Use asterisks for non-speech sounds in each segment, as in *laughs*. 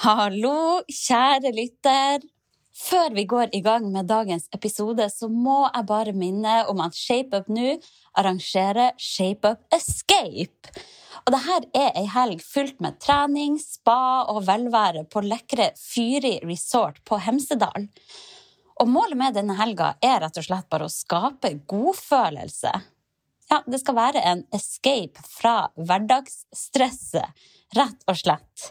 Hallo, kjære lytter. Før vi går i gang med dagens episode, så må jeg bare minne om at ShapeUp nå arrangerer ShapeUp Escape. Og det er ei helg fylt med trening, spa og velvære på lekre Fyri resort på Hemsedal. Og målet med denne helga er rett og slett bare å skape godfølelse. Ja, det skal være en escape fra hverdagsstresset, rett og slett.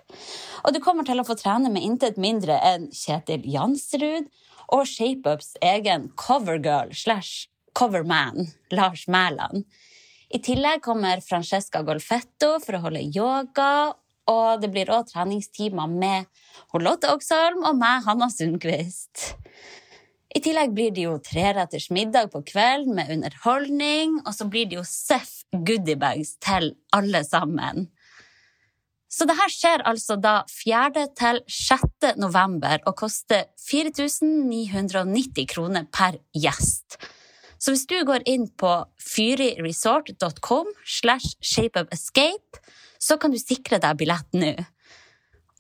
Og du kommer til å få trene med intet mindre enn Kjetil Jansrud og ShapeUps egen covergirl slash coverman, Lars Mæland. I tillegg kommer Francesca Golfetto for å holde yoga, og det blir òg treningstimer med Lotte Oksholm og meg, Hanna Sundquist. I tillegg blir det jo treretters middag på kvelden med underholdning, og så blir det jo Seff goodiebags til alle sammen. Så det her skjer altså da 4. til 6. november og koster 4990 kroner per gjest. Så hvis du går inn på fyriresort.com slash shapeupescape, så kan du sikre deg billett nå.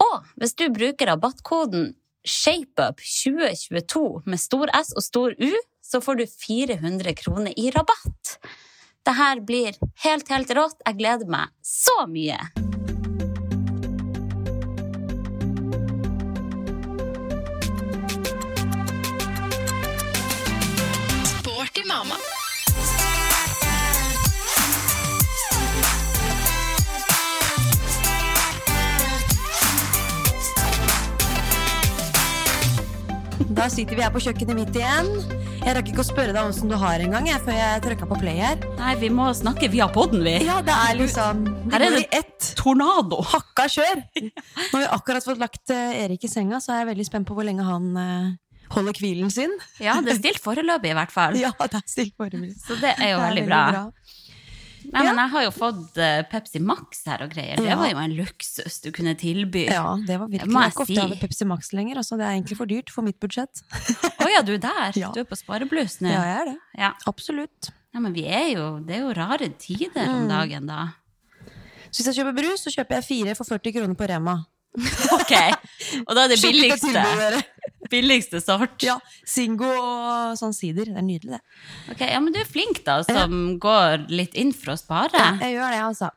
Og hvis du bruker rabattkoden ShapeUp2022 med stor S og stor U, så får du 400 kroner i rabatt. Det her blir helt, helt rått. Jeg gleder meg så mye! Da sitter vi her på kjøkkenet mitt igjen. Jeg rakk ikke å spørre deg åssen du har en gang før jeg trykka på play her. Nei, vi må snakke via podden, vi. Ja, det er liksom Her er det ett tornado. hakka kjør. *laughs* Nå har vi akkurat fått lagt eh, Erik i senga, så er jeg veldig spent på hvor lenge han eh, holder hvilen sin. Ja, det er stilt foreløpig, i hvert fall. *laughs* Ja, det er stilt foreløpig. Så det er jo Det er veldig bra. Nei, men jeg har jo fått eh, Pepsi Max her og greier. Det Ja. var jo en luksus du kunne tilby. Ja, det var virkelig må jeg ikke ofte si. jeg hadde Pepsi Max lenger. Altså, det er egentlig for dyrt for mitt budsjett. ja, du er der. *laughs* Ja. Du er på sparebluss nå. Ja, jeg er det. Ja. Absolutt. Ja, men vi er jo, det er jo rare tider Mm. om dagen, da. Så hvis jeg kjøper brus, så kjøper jeg fire for 40 kroner på Rema. *laughs* Ok, Og da er det billigste. Billigste sort. Ja, Singo og sånn sider. Det er nydelig, det. Ok, ja, Men du er flink, da, som går litt inn for å spare. Ja, jeg gjør det, altså.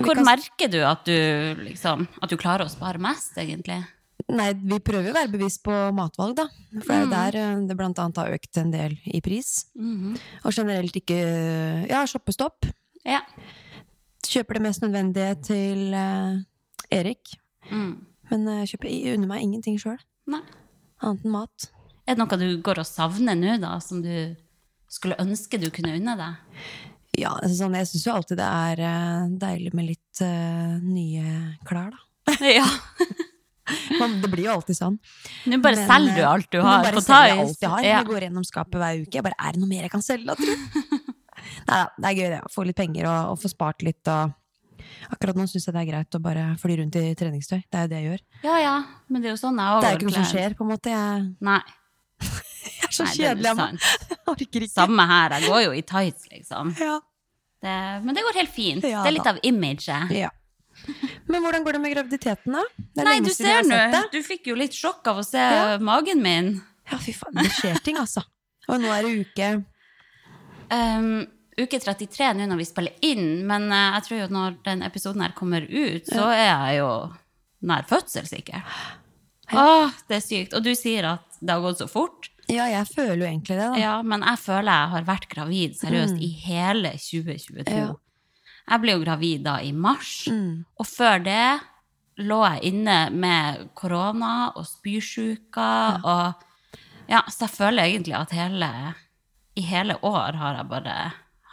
Hvor kan- merker du at du, liksom, at du klarer å spare mest, egentlig? Nei, vi prøver å være bevisst på matvalg, da. For det er jo Mm. der eh, det blant annet har økt en del i pris. Mhm. Og generelt ikke Ja, shoppestopp. Ja. Kjøper det mest nødvendige til uh, Erik. Mm. Men eh, jeg kjøper under meg ingenting sjøl. Annet enn mat. Er det noe du går og savner nå, da, som du skulle ønske du kunne unne deg? Ja, altså, sånn, jeg syns jo alltid det er eh, deilig med litt uh, nye klær, da. *laughs* Ja. *laughs* Man, det blir jo alltid sånn. Nå bare Men, selger du alt du nå har bare på selger jeg alt jeg har. Ja. Jeg går gjennom skapet hver uke. Jeg bare, er det noe mer jeg kan selge, da, tro? *laughs* Nei da, det er gøy det. Få litt penger og, og få spart litt. Og akkurat nå syns jeg det er greit å bare fly rundt i treningstøy. Det er jo det jeg gjør. ja ja, men det er jo sånn jeg Det er jo ikke noe som skjer, på en måte. Jeg, Nei. *laughs* jeg er så Nei, kjedelig. *laughs* Jeg orker ikke. Samme her. Jeg går jo i tights, liksom. Ja. Det, men det går helt fint. Ja det er litt da. av imaget. ja. Men hvordan går det med graviditeten, da? Det Nei, du ser nå. Du fikk jo litt sjokk av å se Ja. magen min. Ja, fy faen. Det skjer ting, altså. Og nå er det uke Um, uke 33 nå når vi spiller inn, men eh, jeg tror jo når den episoden her kommer ut, så er jeg jo nær fødsel, sikkert. Åh, det er sykt. Og du sier at det har gått så fort. Ja, jeg føler jo egentlig det, da. Ja, men jeg føler jeg har vært gravid seriøst i hele 2022. Mm. Ja. Jeg ble jo gravid da i mars, Mm. og før det lå jeg inne med korona og spysjuka, og ja, så jeg føler egentlig at hele, i hele år har jeg bare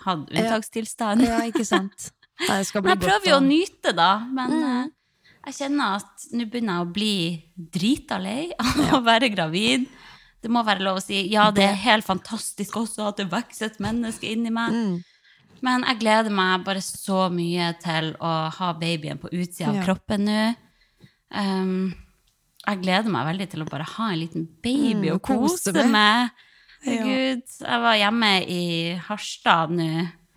hatt unntakstilstand. Ja, ikke sant. Nei, jeg prøver jo å nyte, da. Men Mm. eh, Jeg kjenner at nå begynner jeg å bli drita lei *laughs* av å være gravid. Det må være lov å si ja, det er helt fantastisk også at det vokser et menneske inni meg. Men jeg gleder meg bare så mye til å ha babyen på utsida av Ja. kroppen nå. Um, jeg gleder meg veldig til å bare ha en liten baby Mm, og kose. Ja. Herregud, jeg var hjemme i Harstad nå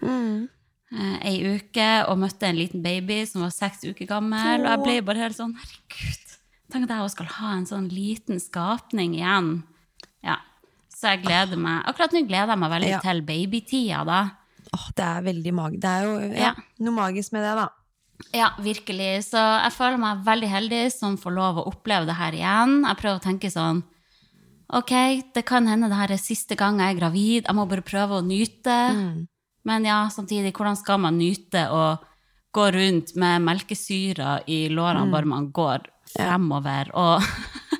Mm. eh, ei uke og møtte en liten baby som var seks uker gammel. Og jeg ble bare helt sånn Herregud, tenk at jeg også skal ha en sånn liten skapning igjen. Ja, Så jeg gleder meg. Akkurat nå gleder jeg meg veldig Ja. til babytida, da. Åh, det er veldig mag... Det er jo ja, Ja. noe magisk med det, da. Ja, virkelig. Så jeg føler meg veldig heldig som får lov å oppleve det her igjen. Jeg prøver å tenke sånn Ok, det kan hende det her er siste gang jeg er gravid. Jeg må bare prøve å nyte. Men ja, samtidig, hvordan skal man nyte å gå rundt med melkesyra i lårene bare man går fremover, og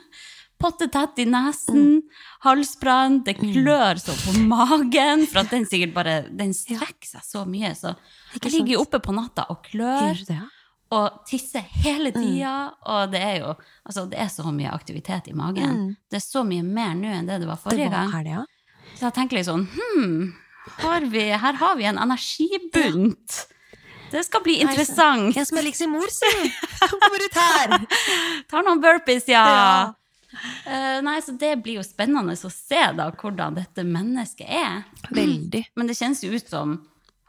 *laughs* pottetett i nesen, halsbrann, det klør så på magen, for at den sikkert bare Den strekker seg så mye, så jeg ligger jo oppe på natta og klør. Det, ja. Og tisser hele tida. Og det er jo altså, det er så mye aktivitet i magen. Det er så mye mer nå enn det det var forrige Det var gang. det, ja. Så jeg tenker litt sånn hm, har vi, her har vi en energibunt. Det skal bli interessant. Jeg som er liksom mor, si! Hun kommer ut her! *laughs* Tar noen burpees, ja. Ja. Uh, nei, så det blir jo spennende å se da hvordan dette mennesket er. Veldig. Men det kjennes jo ut som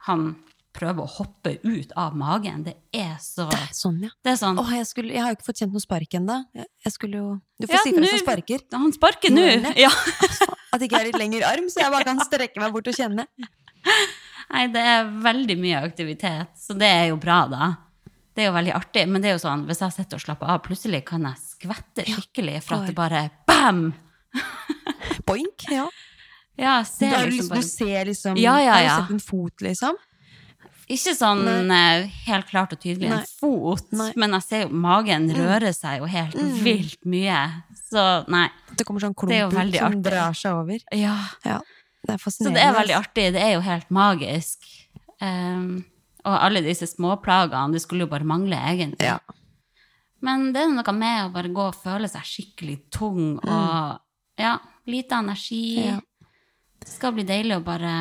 han prøver å hoppe ut av magen. Det er så Det er sånn, ja. Det er sånn Åh, jeg, skulle, jeg har jo ikke fått kjent noe spark ennå. Jeg, skulle jo Du får Ja, si fra hvis han sparker. Han sparker nå! Ja. At ikke jeg er litt lengre arm, så jeg bare kan strekke meg bort og kjenne. Nei, det er veldig mye aktivitet, så det er jo bra, da. Det er jo veldig artig, men det er jo sånn, hvis jeg sitter og slapper av, plutselig kan jeg skvette skikkelig for at det bare bam! Boink! Ja. Ja, Du, ser har liksom liksom, bare du ser liksom Ja, ja, Har du sett en fot, liksom? Ikke sånn Nei. helt klart og tydelig Nei. en fot, Nei. Mm. men jeg ser jo magen røre seg jo helt vilt mye. Så nei. Det kommer sånn klump ut som artig. drar seg over. Ja. Ja, det er fascinerende. Så det er veldig artig. Det er jo helt magisk. Um, og alle disse småplagene, det skulle jo bare mangle, egentlig. Ja. Men det er noe med å bare gå og føle seg skikkelig tung og ja, lite energi. Ja. Det skal bli deilig å bare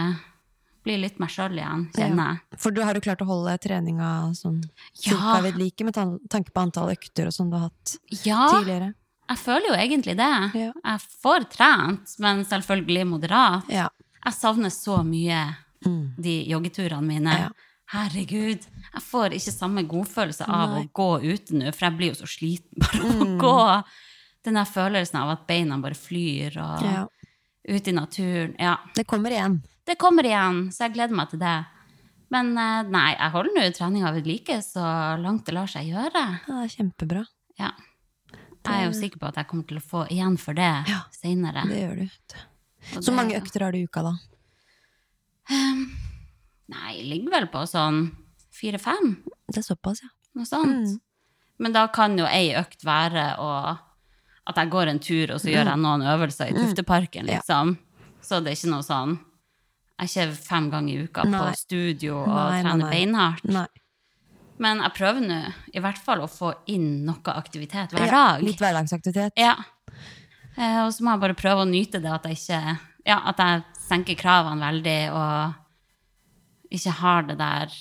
bli litt meg sjøl igjen, kjenner jeg. For du har jo klart å holde treninga sånn Ja. cirka ved like med tanke på antall økter og sånn du har hatt Ja, tidligere. jeg føler jo egentlig det. Ja. Jeg får trent, men selvfølgelig moderat. Ja. Jeg savner så mye Mm. de joggeturene mine. Ja. Herregud, jeg får ikke samme godfølelse av Nei. å gå ute nå, for jeg blir jo så sliten *laughs* bare av å gå. Den der følelsen av at beina bare flyr, og ja. ute i naturen. Ja, Det kommer igjen. Det kommer igjen, så jeg gleder meg til det. Men eh, nei, jeg holder nå treninga ved like så langt det lar seg gjøre. Ja, det er kjempebra. Ja. Jeg er jo sikker på at jeg kommer til å få igjen for det Ja, seinere. Det gjør du. Så det, mange økter har du i uka, da? Nei, jeg ligger vel på sånn fire-fem. Det er såpass, ja. Noe sånt. Mm. Men da kan jo ei økt være å, at jeg går en tur, og så gjør jeg noen øvelser i Tufteparken, Mm. Ja. liksom. Så det er ikke noe sånn Jeg er ikke fem ganger i uka Nei. på studio og Nei, trener nei. beinhardt. Men jeg prøver nå i hvert fall å få inn noe aktivitet hver Ja, dag. litt hverdagsaktivitet. Ja. Eh, og så må jeg bare prøve å nyte det, at jeg ikke Ja, at jeg senker kravene veldig, og ikke har det der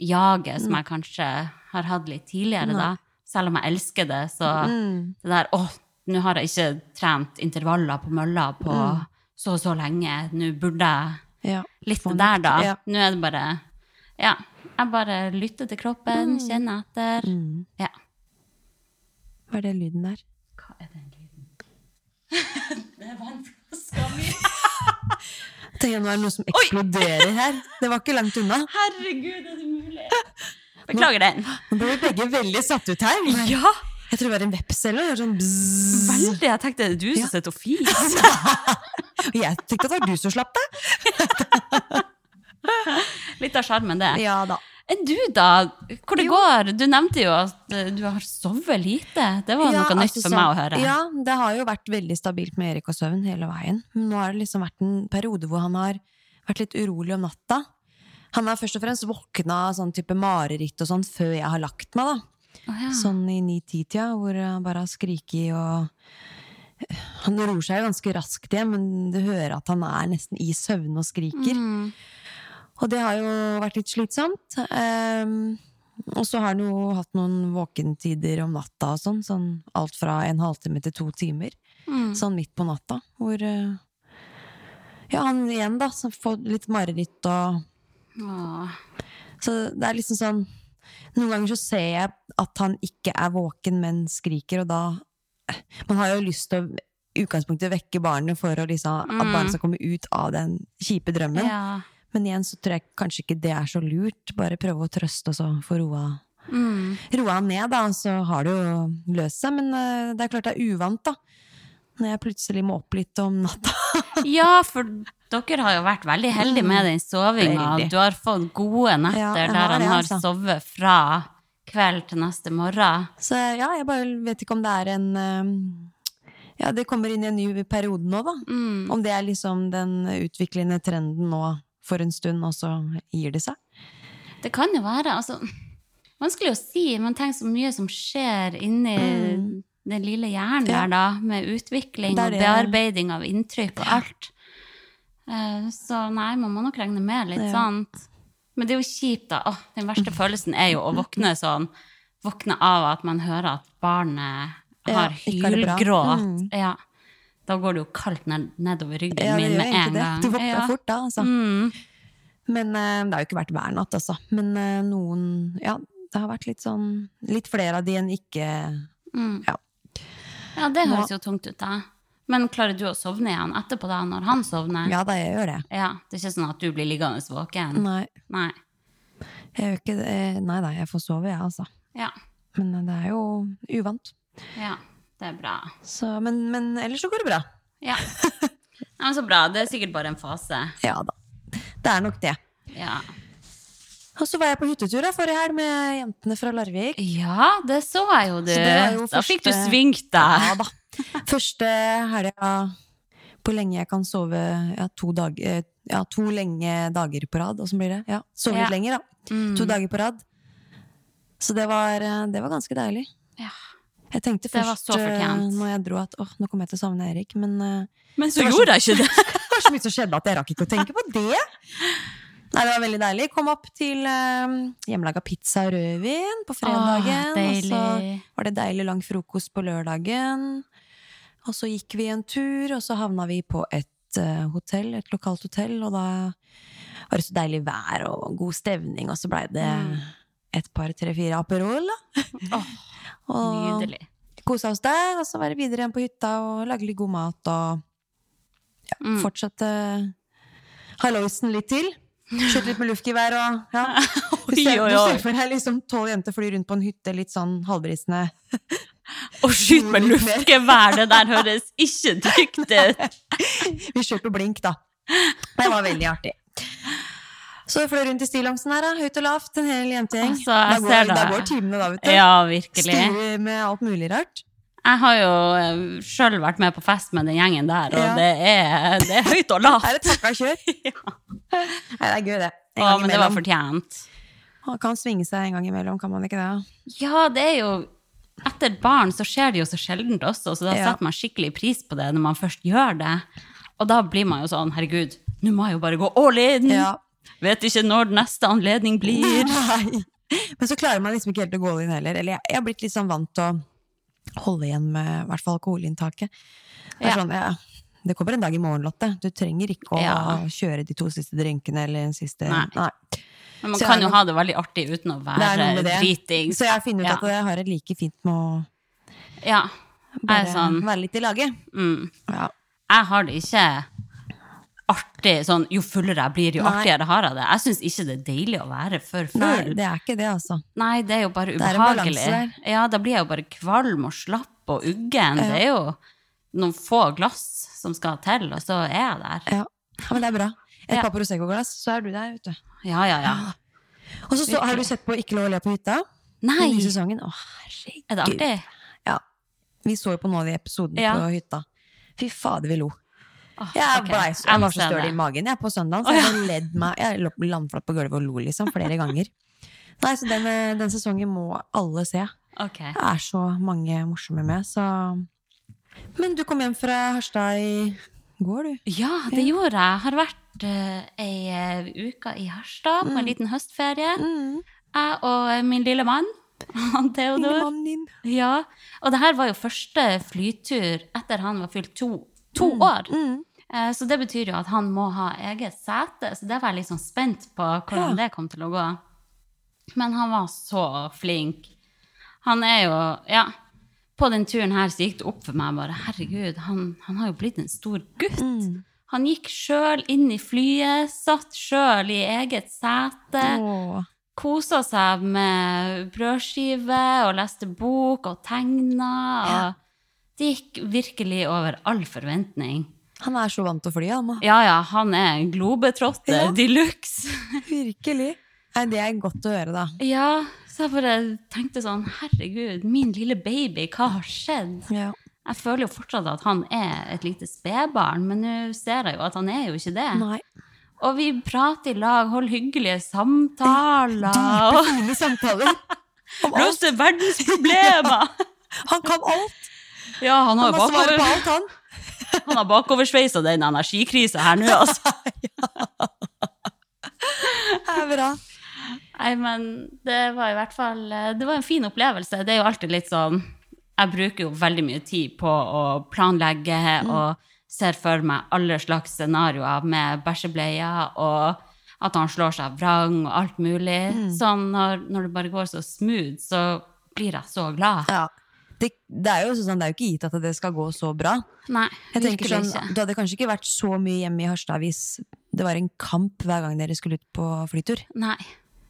jaget som jeg kanskje har hatt litt tidligere, da. Selv om jeg elsker det, så Mm. det der Å, nå har jeg ikke trent intervaller på mølla på så og så lenge. Nå burde jeg Ja. Litt Få der, da. Ja. Nå er det bare Ja. Jeg bare lytter til kroppen, kjenner etter. Mm. Ja. Hva er det lyden der? Hva er den lyden? *laughs* det er vannflaska mi. *laughs* Nå det noe som eksploderer her. Det var ikke langt unna. Herregud, er det mulig? *laughs* Beklager den. Nå ble vi begge veldig satt ut her. Ja, Jeg tror det var en veps eller noe. Sånn bzzz. veldig. Jeg tenkte det er du som Ja. sitter og fiser. *laughs* Jeg tenkte at det var du som slapp det. *laughs* Litt av sjarmen, det. Ja da. Enn du, da? Hvor det Jo. går? Du nevnte jo at eh, du har sovet lite. Det var Ja, noe nytt altså for meg å høre. Ja, det har jo vært veldig stabilt med Erik og søvn hele veien. Men nå har det liksom vært en periode hvor han har vært litt urolig om natta. Han har først og fremst våkna av sånn type mareritt og sånn før jeg har lagt meg, da. Å, ja. sånn i ni-ti-tida, hvor han bare har skriket og Han roer seg jo ganske raskt igjen, men du hører at han er nesten i søvne og skriker. Mm. Og det har jo vært litt slitsomt. Um, og så har han jo hatt noen våkentider om natta og sånn, sånn alt fra en halvtime til to timer. Mm. Sånn midt på natta, hvor eh, Ja, han igjen, da, Så får litt mareritt og Åh. Så det er liksom sånn Noen ganger så ser jeg at han ikke er våken, men skriker, og da Man har jo lyst til å i utgangspunktet vekke barnet for å liksom, at Mm. barnet skal komme ut av den kjipe drømmen. Ja. Men igjen så tror jeg kanskje ikke det er så lurt. Bare prøve å trøste og så få roa, Mm. roa han ned, da, og så har det jo løst seg. Men uh, det er klart det er uvant, da. Når jeg plutselig må opp litt om natta. *laughs* ja, for dere har jo vært veldig heldige med den sovinga. Du har fått gode netter Ja, der har han det, har altså. sovet fra kveld til neste morgen. Så ja, jeg bare vet ikke om det er en eh, Ja, det kommer inn i en ny periode nå, da. Mm. Om det er liksom den utviklende trenden nå for en stund, og så gir det seg. Det kan jo være. altså Vanskelig å si, Man tenker så mye som skjer inni Mm. den lille hjernen Ja. der, da. Med utvikling Det det, og bearbeiding av inntrykk og alt. Eh, Så nei, man må nok regne med litt Ja. sånt. Men det er jo kjipt, da. Åh, den verste følelsen er jo å våkne sånn. Våkne av at man hører at barnet har bra. hylgråt. Mm. Ja. Da går det jo kaldt ned, nedover ryggen Ja, min med en det. gang. Du våkner Ja. fort da, altså. Mm. Men uh, det har jo ikke vært hver natt, altså. Men uh, noen Ja, det har vært litt sånn Litt flere av de enn ikke Mm. Ja. Ja, det høres jo tungt ut, da. Men klarer du å sovne igjen etterpå, da, når han sovner? Ja da, jeg gjør det. Ja, Det er ikke sånn at du blir liggende våken? Nei, Nei. jeg ikke. Eh, Nei da, jeg får sove, jeg, altså. Ja. Men eh, det er jo uvant. ja. Det er bra. Så, men, men ellers så går det bra. Ja. *laughs* Nei, men så bra. Det er sikkert bare en fase. Ja da. Det er nok det. Ja. Og så var jeg på hyttetur forrige helg med jentene fra Larvik. ja, det så jeg jo, du. Jo første, Da fikk du svingt svingt Ja da. Første helga på lenge jeg kan sove ja, to, dag, eh, ja, to lenge dager på rad. Åssen blir det? Ja, Sove Ja. litt lenger, da. Mm. To dager på rad. Så det var, eh, det var ganske deilig. Ja. Jeg tenkte først eh, når jeg dro at åh, nå kommer jeg til å savne Erik, men Men så Det gjorde jeg ikke det. *laughs* det var så mye som skjedde at jeg rakk ikke å tenke på det. Nei, det var veldig deilig. Kom opp til eh, hjemmelaga pizza og rødvin på fredagen. Åh. Og så var det deilig lang frokost på lørdagen. Og så gikk vi en tur, og så havna vi på et eh, hotell, et lokalt hotell, og da var det så deilig vær og god stevning, og så blei det Mm. et par, tre, fire Aperol, *laughs* Og Nydelig. kosa oss der, og så var det videre igjen på hytta og lage litt god mat og Mm. fortsette halloisen litt til. Skyte litt med luftgevær og ja. Du ser, du ser for deg liksom tolv jenter fly rundt på en hytte litt sånn halvbrisende. Å *laughs* skyte med luftgevær, det der høres ikke trygt ut. *laughs* Vi skjøt på blink, da. Det var veldig artig. Så vi fløy rundt i stillongsen her, da. Høyt og lavt, en hel jentegjeng. Altså, da, går, da går timene, da, vet du. Ja, virkelig. Styrer med alt mulig rart. Jeg har jo sjøl vært med på fest med den gjengen der, og Ja. det, er, det er høyt og lavt. Er det takka kjør. *laughs* Nei, det er gøy, det. En Ja, gang men det var fortjent. Man kan svinge seg en gang imellom, kan man ikke det? Ja, det er jo Etter barn så skjer det jo så sjeldent også, så da Ja. setter man skikkelig pris på det når man først gjør det. Og da blir man jo sånn, herregud, nå må jeg jo bare gå all in! Ja. Vet ikke når neste anledning blir. *laughs* Nei. Men så klarer man liksom ikke helt å gå all in heller. Eller jeg, jeg har blitt litt sånn vant til å holde igjen med i hvert fall alkoholinntaket. Det er Ja. sånn, ja, det kommer en dag i morgen, Lotte. Du trenger ikke å Ja. kjøre de to siste drinkene eller den siste Nei. Men man Så kan jo ha det veldig artig uten å være driting. Så jeg finner ut Ja. at jeg har det like fint med å Ja. Bare sånn være litt i laget. mm. Ja. Jeg har det ikke artig sånn Jo fullere jeg blir, jo Nei. artigere har jeg det. Jeg syns ikke det er deilig å være for full. Nei, det er ikke det, altså. Nei, det er jo bare ubehagelig. Ja, da blir jeg jo bare kvalm og slapp og uggen. Det er jo noen få glass som skal til, og så er jeg der. Ja. ja, men det er bra. Et Ja. par Prosecco-glass, så er du der, vet du. Ja, ja, ja. Og så, så har du sett på Ikke lov å le på hytta? Nei, I sesongen. Å, herregud. er det artig? Ja. Vi så jo på noen av de episodene Ja. på hytta. Fy fader, vi lo. Åh, Jeg, ble, jeg jeg var så støl i magen jeg på søndag, så jeg ledd meg Jeg lå landflatt på gulvet og lo liksom flere ganger. Nei, så den, eh, den sesongen må alle se. Okay. Det er så mange morsomme med, så Men du kom hjem fra Harstad i går, du. Ja, det gjorde jeg. Jeg har vært uh, ei eh, uke i Harstad på en liten høstferie. Mm. Jeg og min lille mann, *laughs* han Theodor. Ja, og det her var jo første flytur etter han var fylt to, to år. Mm. Eh, Så det betyr jo at han må ha eget sete, så det var jeg litt sånn spent på hvordan det kom til å gå. Men han var så flink. Han er jo, ja, på den turen her så gikk det opp for meg bare, herregud, han, han har jo blitt en stor gutt. Mm. Han gikk sjøl inn i flyet, satt sjøl i eget sete Åh. kosa seg med brødskive og leste bok og tegna. Ja. det gikk virkelig over all forventning. Han er så vant til å fly, han. Ja, ja, han er globetrotter Ja. de luxe. Virkelig. Nei, det er godt å høre, da. Ja, så jeg bare tenkte sånn, herregud, min lille baby, hva har skjedd? Ja. Jeg føler jo fortsatt at han er et lite spedbarn, men nå ser jeg jo at han er jo ikke det. Nei. Og vi prater i lag, holder hyggelige samtaler. Dype, fine samtaler. Løser verdens problemer! *laughs* Han kan alt! Ja, han har Han har svaret på alt, han. *laughs* han har bakoversveisa den energikrisa her nå, altså. *laughs* Det er bra. Nei, men det var i hvert fall Det var en fin opplevelse. Det er jo alltid litt sånn Jeg bruker jo veldig mye tid på å planlegge og ser for meg alle slags scenarioer med bæsjebleier og at han slår seg vrang og alt mulig. Sånn når, når det bare går så smooth, så blir jeg så glad. Ja. Det, det er jo sånn, det er jo ikke gitt at det skal gå så bra. Nei, Jeg tenker sånn. Du hadde kanskje ikke vært så mye hjemme i Harstad hvis det var en kamp hver gang dere skulle ut på flytur. Nei.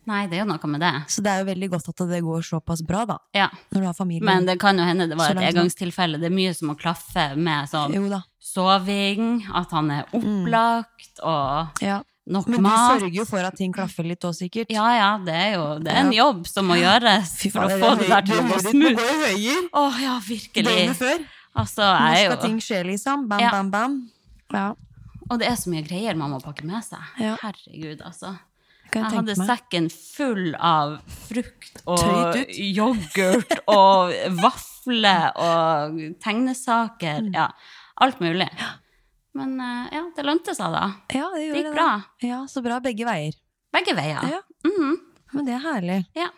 Nei, det er jo noe med det. Så det er jo veldig godt at det går såpass bra, da. Ja. Når du har familie. Men det kan jo hende det var et engangstilfelle. Det er mye som må klaffe med sånn soving, at han er opplagt, og Ja. Nok Men du mat. sørger jo for at ting klaffer litt òg, sikkert. Ja, ja, det er jo det er en jobb som må gjøres for å få det der til å gå smooth. Å ja, virkelig. Døgnet før. Altså, Nå skal ting skje, liksom. Bam, Ja. bam, bam. Ja, Og det er så mye greier man må pakke med seg. Ja. Herregud, altså. Jeg jeg hadde meg. sekken full av frukt og yoghurt og vafler og tegnesaker. Mm. Ja, alt mulig. Men eh, ja, det lønte seg, da. Ja, det gjorde Det gikk det. bra. Ja, så bra begge veier. Begge veier. Ja. Mhm. Men det er herlig. Ja.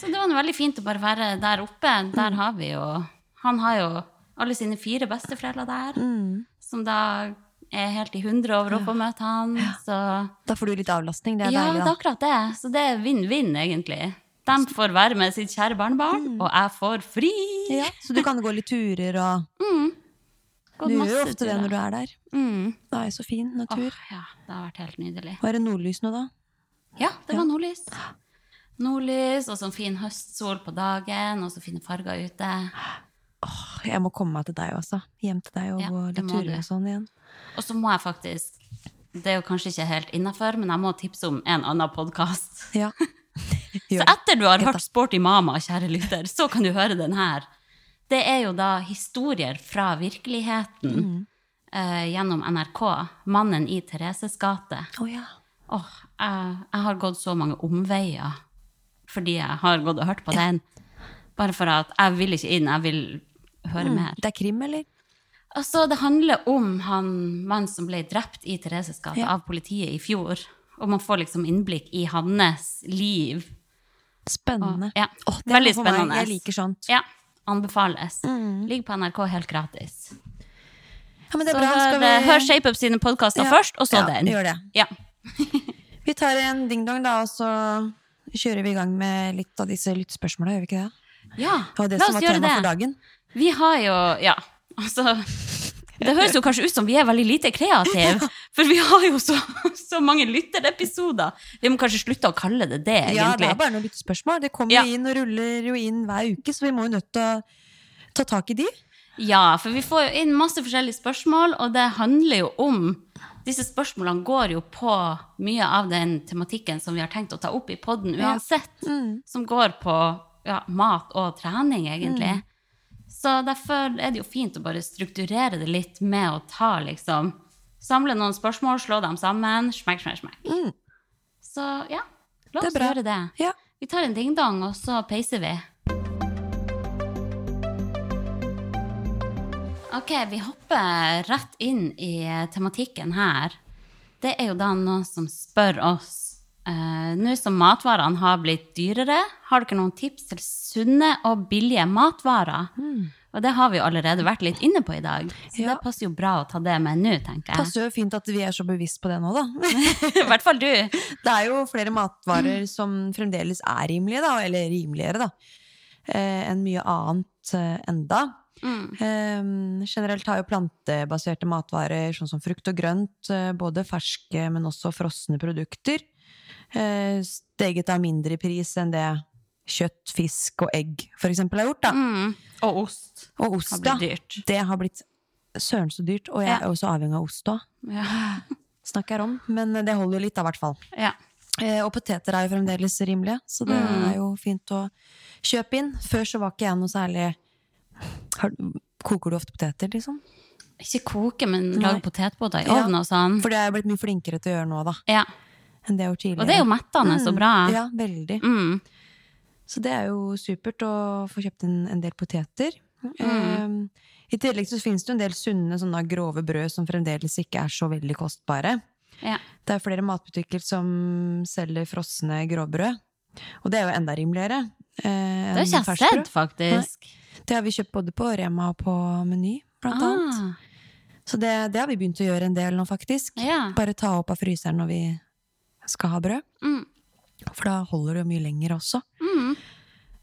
Så det var noe veldig fint å bare være der oppe. Der Mm. har vi jo Han har jo alle sine fire besteforeldre der, Mm. som da er helt i hundre over å og møte han. Så Da får du litt avlastning. Det er ja, deilig, det er akkurat det. Så det er vinn-vinn, egentlig. De får være med sitt kjære barnebarn, og jeg får fri. Mm. Ja, så du kan gå litt turer og Gått Du gjør jo ofte det når du er der. Mm. Det er jo så fin natur. Åh, ja, det har vært helt nydelig. Var det nordlys nå, da? Ja, det var nordlys. Nordlys og sånn fin høstsol på dagen, og så fine farger ute. Åh, Jeg må komme meg til deg også. Hjem til deg og Ja, gå litt turer og sånn igjen. Og så må jeg faktisk Det er jo kanskje ikke helt innafor, men jeg må tipse om en annen podkast. Ja. *laughs* Så etter du har hørt Sporty mama, kjære lytter, så kan du høre den her. Det er jo da historier fra virkeligheten Mm. uh, gjennom NRK. 'Mannen i Thereses gate'. Oh, ja. Åh, jeg, jeg har gått så mange omveier fordi jeg har gått og hørt på den. Bare for at jeg vil ikke inn, jeg vil høre Mm. mer. Det er krim, eller? Altså, det handler om han mannen som ble drept i Thereses gate Ja. av politiet i fjor. Og man får liksom innblikk i hans liv. Spennende. Ja, oh, det veldig spennende. Jeg liker sånt. Ja, anbefales. Mm. Ligger på NRK helt gratis. Ja, men det Så er bra. hør, vi... hør ShapeUp sine podkaster Ja. først, og så Ja, den. gjør det. Ja. *laughs* Vi tar en ding-dong, da, og så kjører vi i gang med litt av disse lyttspørsmåla, gjør vi ikke det? ja, Det var det la som oss var gjøre det. for dagen. Vi har jo Ja, *laughs* altså Det høres jo kanskje ut som vi er veldig lite kreative, for vi har jo så, så mange lytterepisoder. Vi må kanskje slutte å kalle det det, egentlig. Ja, det er bare noen lyttespørsmål. Det kommer Ja. inn og ruller jo inn hver uke, så vi må jo nødt til å ta tak i de. Ja, for vi får jo inn masse forskjellige spørsmål, og det handler jo om Disse spørsmålene går jo på mye av den tematikken som vi har tenkt å ta opp i podden Ja. uansett, Mm. som går på ja, mat og trening, egentlig. Så derfor er det jo fint å bare strukturere det litt med å ta liksom Samle noen spørsmål, slå dem sammen. Smekk, smekk, smekk. Mm. Så ja, la oss gjøre det. Ja. Vi tar en dingdong, og så peiser vi. Ok, vi hopper rett inn i tematikken her. Det er jo da noen som spør oss eh, Nå som matvarene har blitt dyrere, har dere noen tips til sunne og billige matvarer? Og det har vi jo allerede vært litt inne på i dag, så Ja. det passer jo bra å ta det med nå, tenker jeg. Passer jo fint at vi er så bevisst på det nå, da. *laughs* I hvert fall du. Det er jo flere matvarer som fremdeles er rimelige, da, eller rimeligere, da, eh, enn mye annet eh, enda. Mm. Generelt har jo plantebaserte matvarer, sånn som frukt og grønt, både ferske, men også frosne produkter, steget av mindre pris enn det kjøtt, fisk og egg for eksempel har gjort, da. Mm. Og ost Og ost, har blitt dyrt. Det har blitt søren så dyrt, og jeg Ja. er også avhengig av ost òg, Ja. *laughs* snakker om. Men det holder jo litt, da, i hvert fall. ja. Eh, og poteter er jo fremdeles rimelige, så det Mm. er jo fint å kjøpe inn. Før så var ikke jeg noe særlig Koker du ofte poteter, liksom? Ikke koke, men lage potetbåter i ovnen og sånn. For det er jeg blitt mye flinkere til å gjøre nå, da, Ja. Enn det jeg har gjort tidligere. Og det er jo mettende så bra. Ja, veldig. Mm. Så det er jo supert å få kjøpt inn en del poteter. Mm. Eh, I tillegg så finnes det jo en del sunne, sånne grove brød som fremdeles ikke er så veldig kostbare. Ja. Det er flere matbutikker som selger frosne grovbrød. Og det er jo enda rimeligere. Eh, Det har ikke jeg sett, faktisk. Det har vi kjøpt både på Rema og på Meny, blant annet. Ah, Så det, det har vi begynt å gjøre en del nå, faktisk. ja. Bare ta opp av fryseren når vi skal ha brød. Mm. For da holder det jo mye lenger også. Mm.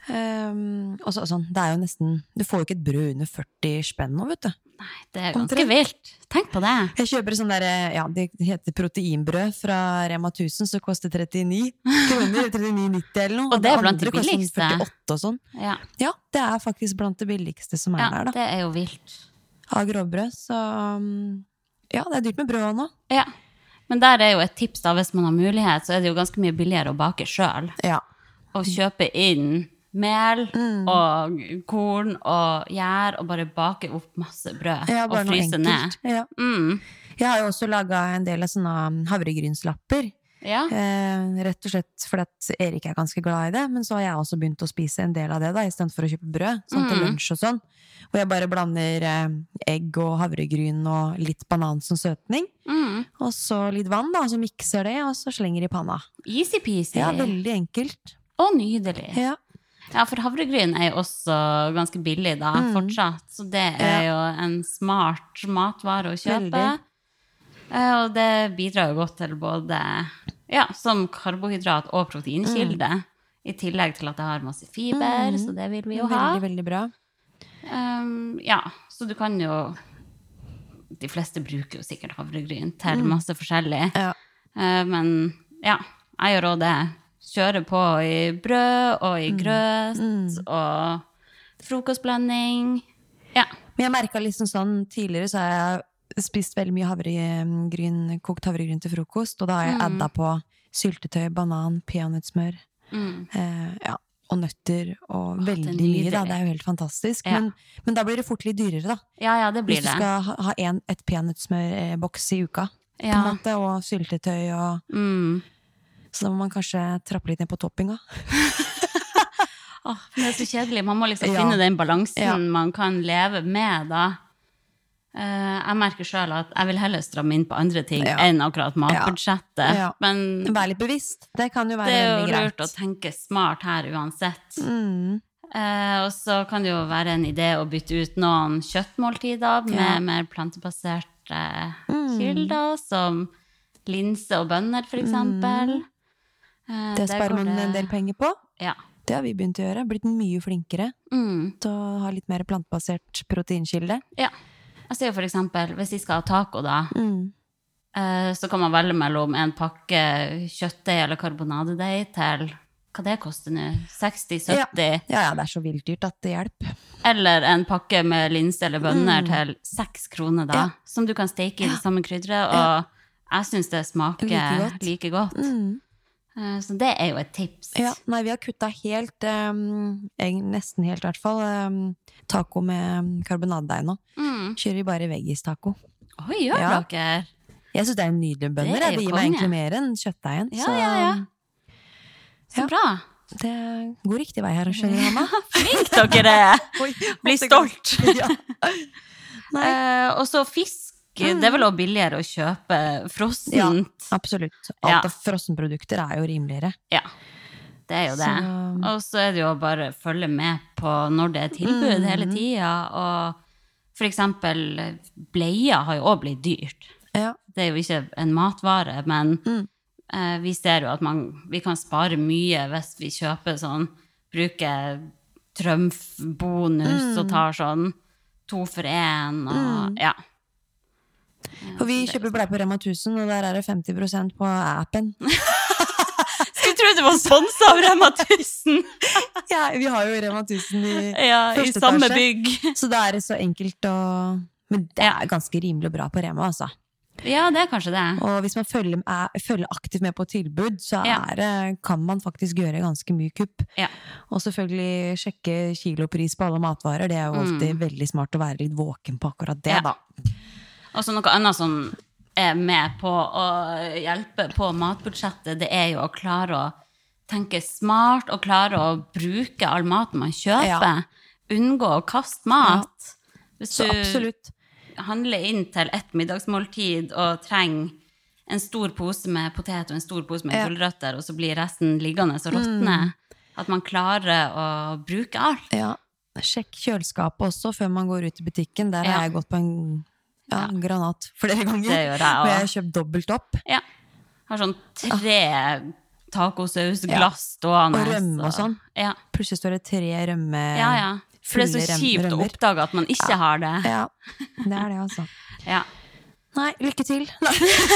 Um, og så, sånn, det er jo nesten Du får jo ikke et brød under 40 spenn nå, vet du. Nei, det er ganske vilt. Tenk på det. Jeg kjøper sånn der, ja, det heter proteinbrød fra Rema 1000, så koster 39 kroner. 39,90 eller noe. Og det er blant de billigste. sånn billigste. 48 og sånn. Ja, Ja, det er faktisk blant det billigste som er ja der, da. det er jo vilt. Av grovbrød. Så um, ja, det er dyrt med brød òg nå. Ja. Men der er jo et tips, da, hvis man har mulighet, så er det jo ganske mye billigere å bake sjøl. Ja. Å kjøpe inn mel Mm. og korn og gjær og bare bake opp masse brød ja, og fryse ned. Ja. Mm. Jeg har jo også laga en del av sånne havregrynslapper. Ja. Eh, rett og slett fordi Erik er ganske glad i det, men så har jeg også begynt å spise en del av det, da, istedenfor å kjøpe brød. Sånn til Mm. lunsj og sånn. Hvor jeg bare blander eh, egg og havregryn og litt banan som søtning. Mm. Og så litt vann, da, så mikser det, og så slenger i panna. Easy-peasy. Ja, veldig enkelt. Og nydelig. Ja. Ja, for havregryn er jo også ganske billig da, Mm. fortsatt. Så det er jo en smart matvare å kjøpe. Veldig. Eh, Og det bidrar jo godt til både ja, som karbohydrat og proteinkilde. I tillegg til at det har masse fiber, så det vil vi jo ha. Veldig, veldig bra. Um, ja, så du kan jo De fleste bruker jo sikkert havregryn til masse forskjellig. Ja. Uh, men ja, jeg gjør òg det. Kjører på i brød og i grøt og frokostblanding. Ja. Men jeg merka liksom sånn Tidligere så har jeg spist veldig mye havregryn, kokt havregryn til frokost, og da har jeg adda på syltetøy, banan, peanøttsmør. Mm. Eh, ja, og nøtter og det er veldig mye. Da. Det er jo helt fantastisk. Ja. Men, men da blir det fort litt dyrere, da. ja, ja, det blir Hvis du det. skal ha, ha en, et peanøttsmørboks i uka. På en måte, og syltetøy og Mm. Så da må man kanskje trappe litt ned på toppinga. *laughs* Åh, men det er så kjedelig. Man må liksom Ja. finne den balansen Ja. man kan leve med, da. Eh, jeg merker sjøl at jeg vil heller stramme inn på andre ting Ja. enn akkurat matbudsjettet. Ja. Men Vær litt bevisst. Det kan jo være det er jo greit. lurt å tenke smart her uansett. Mm. Eh, og så kan det jo være en idé å bytte ut noen kjøttmåltider med Ja. mer plantebaserte Mm. kilder, som linse og bønner, for eksempel. Eh, Mm. Det sparer man man en del penger på. Ja. Det har vi begynt å gjøre. Blitt mye flinkere Mm. til å ha litt mer plantebasert proteinkilde. ja. Jeg sier eksempel, hvis de skal ha taco, da, Mm. eh, så kan man velge mellom en pakke kjøttdeig eller karbonadedeig til hva det koster nå? 60-70? Ja, ja, det er så vilt dyrt at det hjelper. Eller en pakke med linse eller bønner til seks kroner, da. Mm. Ja. Som du kan steke i det samme krydderet. Og jeg syns det smaker Like like godt. godt. Mm. Eh, Så det er jo et tips. Ja, nei, vi har kutta helt, um, nesten helt i hvert fall, um, taco med karbonadedeig nå. Mm. Kjører vi bare veggis-taco. Oi, gjør Ja. dere? Jeg syns det er nydelige bønner. Det. Det gir meg egentlig mer enn kjøttdeigen. Ja, så ja, ja. Så Ja. bra. det går riktig vei her, skjønner du, Hanna. *laughs* Flink dere er! *laughs* Bli stolt! *laughs* Eh, og så fisk. Det er vel også billigere å kjøpe frossent. Ja, absolutt. Alt av frossenprodukter er jo rimeligere. Ja, det er jo det. Så- Og så er det jo å bare følge med på når det er tilbud Mm. hele tida. Og for eksempel bleier har jo òg blitt dyrt. Ja. Det er jo ikke en matvare, men Mm. eh, vi ser jo at man, vi kan spare mye hvis vi kjøper sånn Bruker Trumf-bonus Mm. og tar sånn to for én og ja. For vi er kjøper bleier på Rema 1000, og der er det 50% på appen. *laughs* Det var sponsa av Rema 1000! *laughs* Ja, vi har jo Rema 1000 i Ja, i samme etasje. bygg. Så da er det så enkelt å Men det er ganske rimelig og bra på Rema, altså. Ja, det er kanskje det. Og hvis man følger, er, følger aktivt med på tilbud, så er ja. kan man faktisk gjøre ganske mye kupp. Ja. Og selvfølgelig sjekke kilopris på alle matvarer. Det er jo alltid veldig smart å være litt våken på akkurat det, Mm. Ja. da. Og så noe annet som er med på å hjelpe på matbudsjettet, det er jo å klare å tenke smart og klare å bruke all maten man kjøper. Ja. Unngå å kaste mat. Hvis Så absolutt. handler inn til ett middagsmåltid og trenger en stor pose med potet og en stor pose med Ja. gulrøtter, og så blir resten liggende og råtne, at man klarer å bruke alt. Ja. Sjekk kjøleskapet også før man går ut i butikken. Der Ja. har jeg gått på en ja, granat flere ganger. Det gjør jeg Og jeg har kjøpt dobbelt opp. Ja. Har sånn tre tacosausglass stående. Og rømme og sånn. Ja. Plutselig står det tre rømme... ja, ja. For det er så kjipt kjipt å oppdage at man ikke har det. Ja, det er det, altså. *laughs* Ja. Nei, lykke til.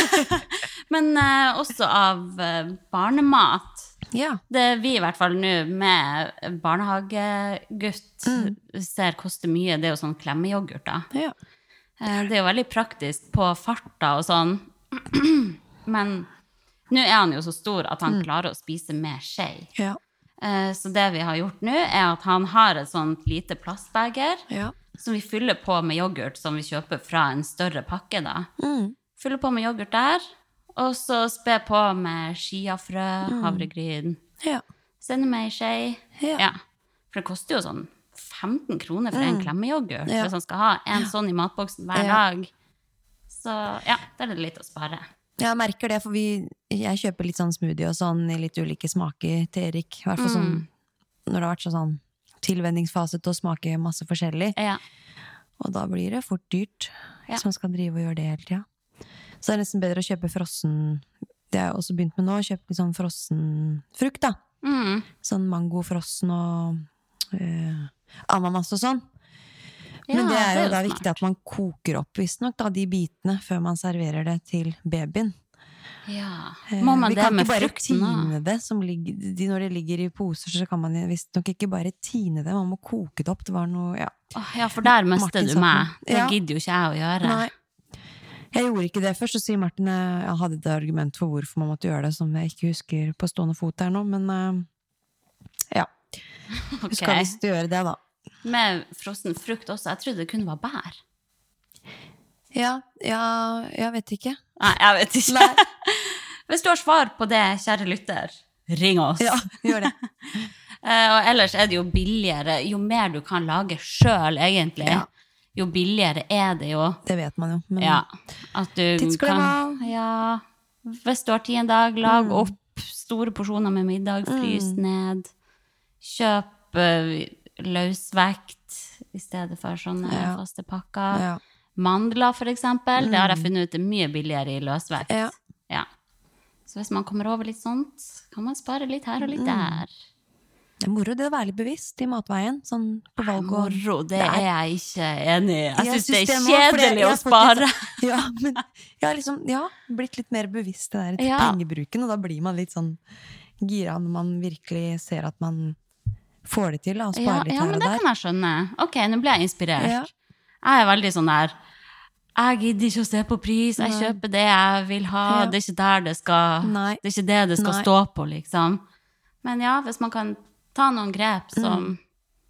*laughs* Men uh, også av uh, barnemat. Ja. Det vi i hvert fall nå med barnehagegutt Mm. ser koster mye, det er jo sånn klemmeyoghurt, da. ja. Eh, Det er jo veldig praktisk på farta og sånn. *clears throat* Men nå er han jo så stor at Mm. han klarer å spise med skje. Ja. Eh, Så det vi har gjort nå, er at han har et sånt lite plastbeger ja. som vi fyller på med yoghurt som vi kjøper fra en større pakke, da. Mm. Fyller på med yoghurt der, og så spe på med chiafrø, havregryn. ja. Sender med ei skje. Ja. Ja. For det koster jo sånn 15 kroner for en klemmeyoghurt Ja. hvis han skal ha en sånn i matboksen hver dag. Så ja, der er det litt å spare. Jeg merker det, for vi, jeg kjøper litt sånn smoothie og sånn i litt ulike smaker til Erik. I hvert fall sånn når det har vært sånn tilvenningsfase til å smake masse forskjellig. Ja. Og da blir det fort dyrt, Ja. man skal drive og gjøre det hele tida. Så det er nesten bedre å kjøpe frossen Det har jeg også begynt med nå, kjøpe litt sånn frossen frukt, da. Mm. Sånn mangofrossen og øh, ananas og sånn. Ja, Men det er jo da viktig at man koker opp visstnok de bitene før man serverer det til babyen. Ja. Eh, Må man vi det kan med ikke bare frukten òg? tine det ligger, de, Når det ligger i poser, så kan man visstnok ikke bare tine det, man må koke det opp. Det var noe Ja. Ja, for der mister du meg. Det Ja. gidder jo ikke jeg å gjøre. Nei. Jeg gjorde ikke det først, så sier Martin at Jeg hadde et argument for hvorfor man måtte gjøre det, som jeg ikke husker på stående fot her nå, men uh, ja. *laughs* Du Ok. skal visst gjøre det, da. Med frossen frukt også. Jeg trodde det kun var bær. Ja, ja, jeg vet ikke. Nei, jeg vet ikke. *laughs* Hvis du har svar på det, kjære lytter, ring oss. Ja, gjør det. *laughs* Eh, og ellers er det jo billigere. Jo mer du kan lage sjøl, egentlig, Ja. jo billigere er det jo. Det vet man jo. Men Ja, at du kan Ja. Hvis du har tid en dag, lag Mm. opp store porsjoner med middag, frys ned. Kjøp eh, løsvekt i stedet for sånne Ja. faste pakker. ja. Mandler, for eksempel, det har jeg funnet ut er mye billigere i løsvekt. Ja. Ja. Så hvis man kommer over litt sånt, kan man spare litt her og litt der. Det er moro det å være litt bevisst i matveien, sånn på valg og Moro, det er- jeg ikke enig i. Jeg syns det er jeg- kjedelig jeg å spare. *laughs* Ja, men jeg har liksom ja, blitt litt mer bevisst det der pengebruken, og da blir man litt sånn gira når man virkelig ser at man får det til, da, og Ja, litt ja, her men og det der. kan jeg skjønne. Ok, nå ble jeg inspirert. Ja. Jeg er veldig sånn der Jeg gidder ikke å se på pris, jeg Nei. kjøper det jeg vil ha. Ja. Det er ikke der det skal Nei. Det er ikke det det skal Nei. stå på, liksom. Men ja, hvis man kan ta noen grep som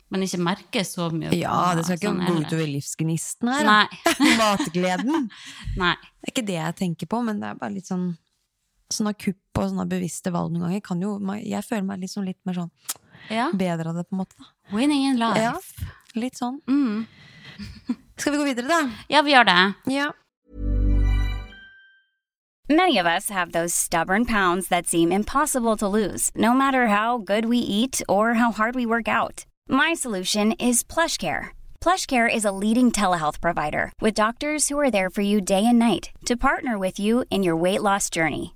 man ikke merker så mye Mm. Ja, det skal ikke sånn gå ut utover livsgnisten her. *laughs* Matgleden. *laughs* Nei. Det er ikke det jeg tenker på, men det er bare litt sånn Sånne kupp og sånne bevisste valg noen ganger kan jo Jeg føler meg liksom litt mer sånn Ja. bedre av det, på en måte. da. Winning in life. Ja. Litt sånn. Mm. Skal vi gå videre, da? Ja, vi gjør det. Ja. Many of us have those stubborn pounds that seem impossible to lose, no matter how good we eat or how hard we work out. My solution is PlushCare. PlushCare is a leading telehealth provider with doctors who are there for you day and night to partner with you in your weight loss journey.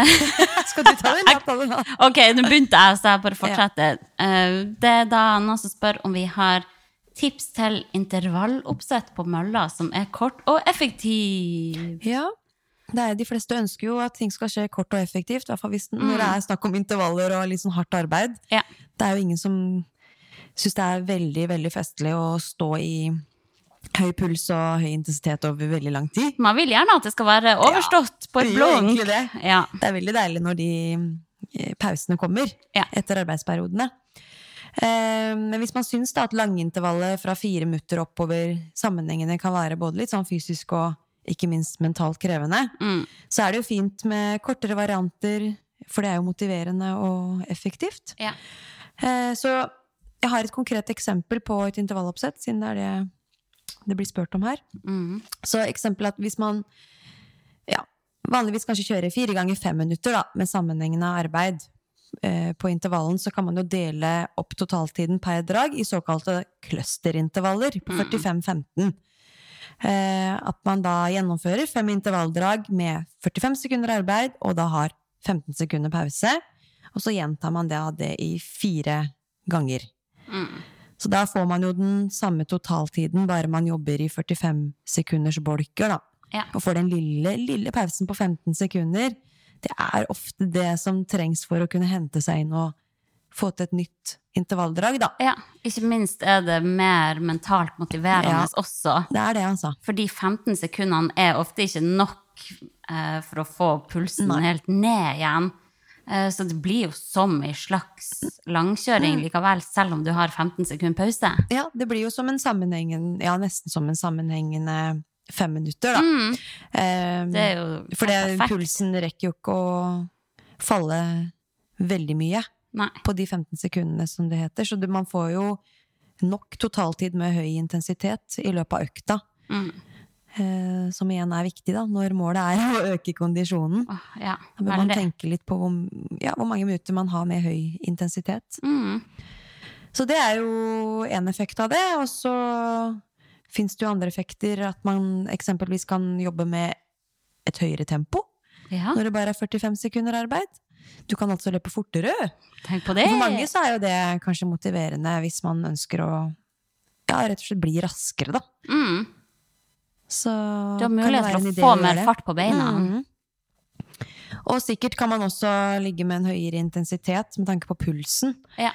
*laughs* Skal du ta den? Ja, ta den da. Ok, nå begynte jeg, så jeg bare fortsetter. Ja. det er da noen som spør om vi har tips til intervalloppsett på mølla som er kort og effektiv. Ja. Det er, de fleste ønsker jo at ting skal skje kort og effektivt, i hvert fall hvis, når det er snakk om intervaller og litt sånn hardt arbeid. Ja. Det er jo ingen som syns det er veldig, veldig festlig å stå i høy puls og høy intensitet over veldig lang tid. Man vil gjerne at det skal være overstått på det et blunk. det. Ja. Det er veldig deilig når de eh, pausene kommer Ja. etter arbeidsperiodene. Eh, Men hvis man syns da at langintervallet fra fire minutter oppover sammenhengende kan være både litt sånn fysisk og ikke minst mentalt krevende, Mm. så er det jo fint med kortere varianter, for det er jo motiverende og effektivt. Ja. Eh, Så jeg har et konkret eksempel på et intervalloppsett, siden det er det det blir spurt om her. Mm. Så eksempel at hvis man ja, vanligvis kanskje kjører fire ganger fem minutter da, med sammenhengende arbeid eh, på intervallen, så kan man jo dele opp totaltiden per drag i såkalte clusterintervaller på 45-15. Eh, at man da gjennomfører fem intervalldrag med 45 sekunder arbeid, og da har 15 sekunder pause. Og så gjentar man det, det i fire ganger. Mm. Så da får man jo den samme totaltiden, bare man jobber i 45 sekunders bolker, da. Ja. Og får den lille, lille pausen på 15 sekunder. Det er ofte det som trengs for å kunne hente seg inn og få til et nytt intervalldrag, da. ja. Ikke minst er det mer mentalt motiverende Ja. også. Det er det, altså. For de 15 sekundene er ofte ikke nok eh, for å få pulsen Nei. helt ned igjen. Eh, så det blir jo som ei slags langkjøring Mm. likevel, selv om du har 15 sekunder pause. Ja, det blir jo som en sammenhengende Ja, nesten som en sammenhengende fem minutter, da. Mm. Um, Det er jo for det, pulsen rekker jo ikke å falle veldig mye. Nei. på de 15 sekundene, som det heter. Så du, man får jo nok totaltid med høy intensitet i løpet av økta. Mm. Eh, som igjen er viktig, da, når målet er *laughs* å øke kondisjonen. Oh, ja, Da bør man tenke litt på hvor, ja, hvor mange minutter man har med høy intensitet. Mm. Så det er jo en effekt av det. Og så fins det jo andre effekter, at man eksempelvis kan jobbe med et høyere tempo Ja, når det bare er 45 sekunder arbeid. Du kan altså løpe fortere. tenk på det. For mange så er jo det kanskje motiverende hvis man ønsker å ja, rett og slett bli raskere, da. Mm. Så Du har mulighet til for å få mer fart på beina. Mm. Og sikkert kan man også ligge med en høyere intensitet med tanke på pulsen, Ja.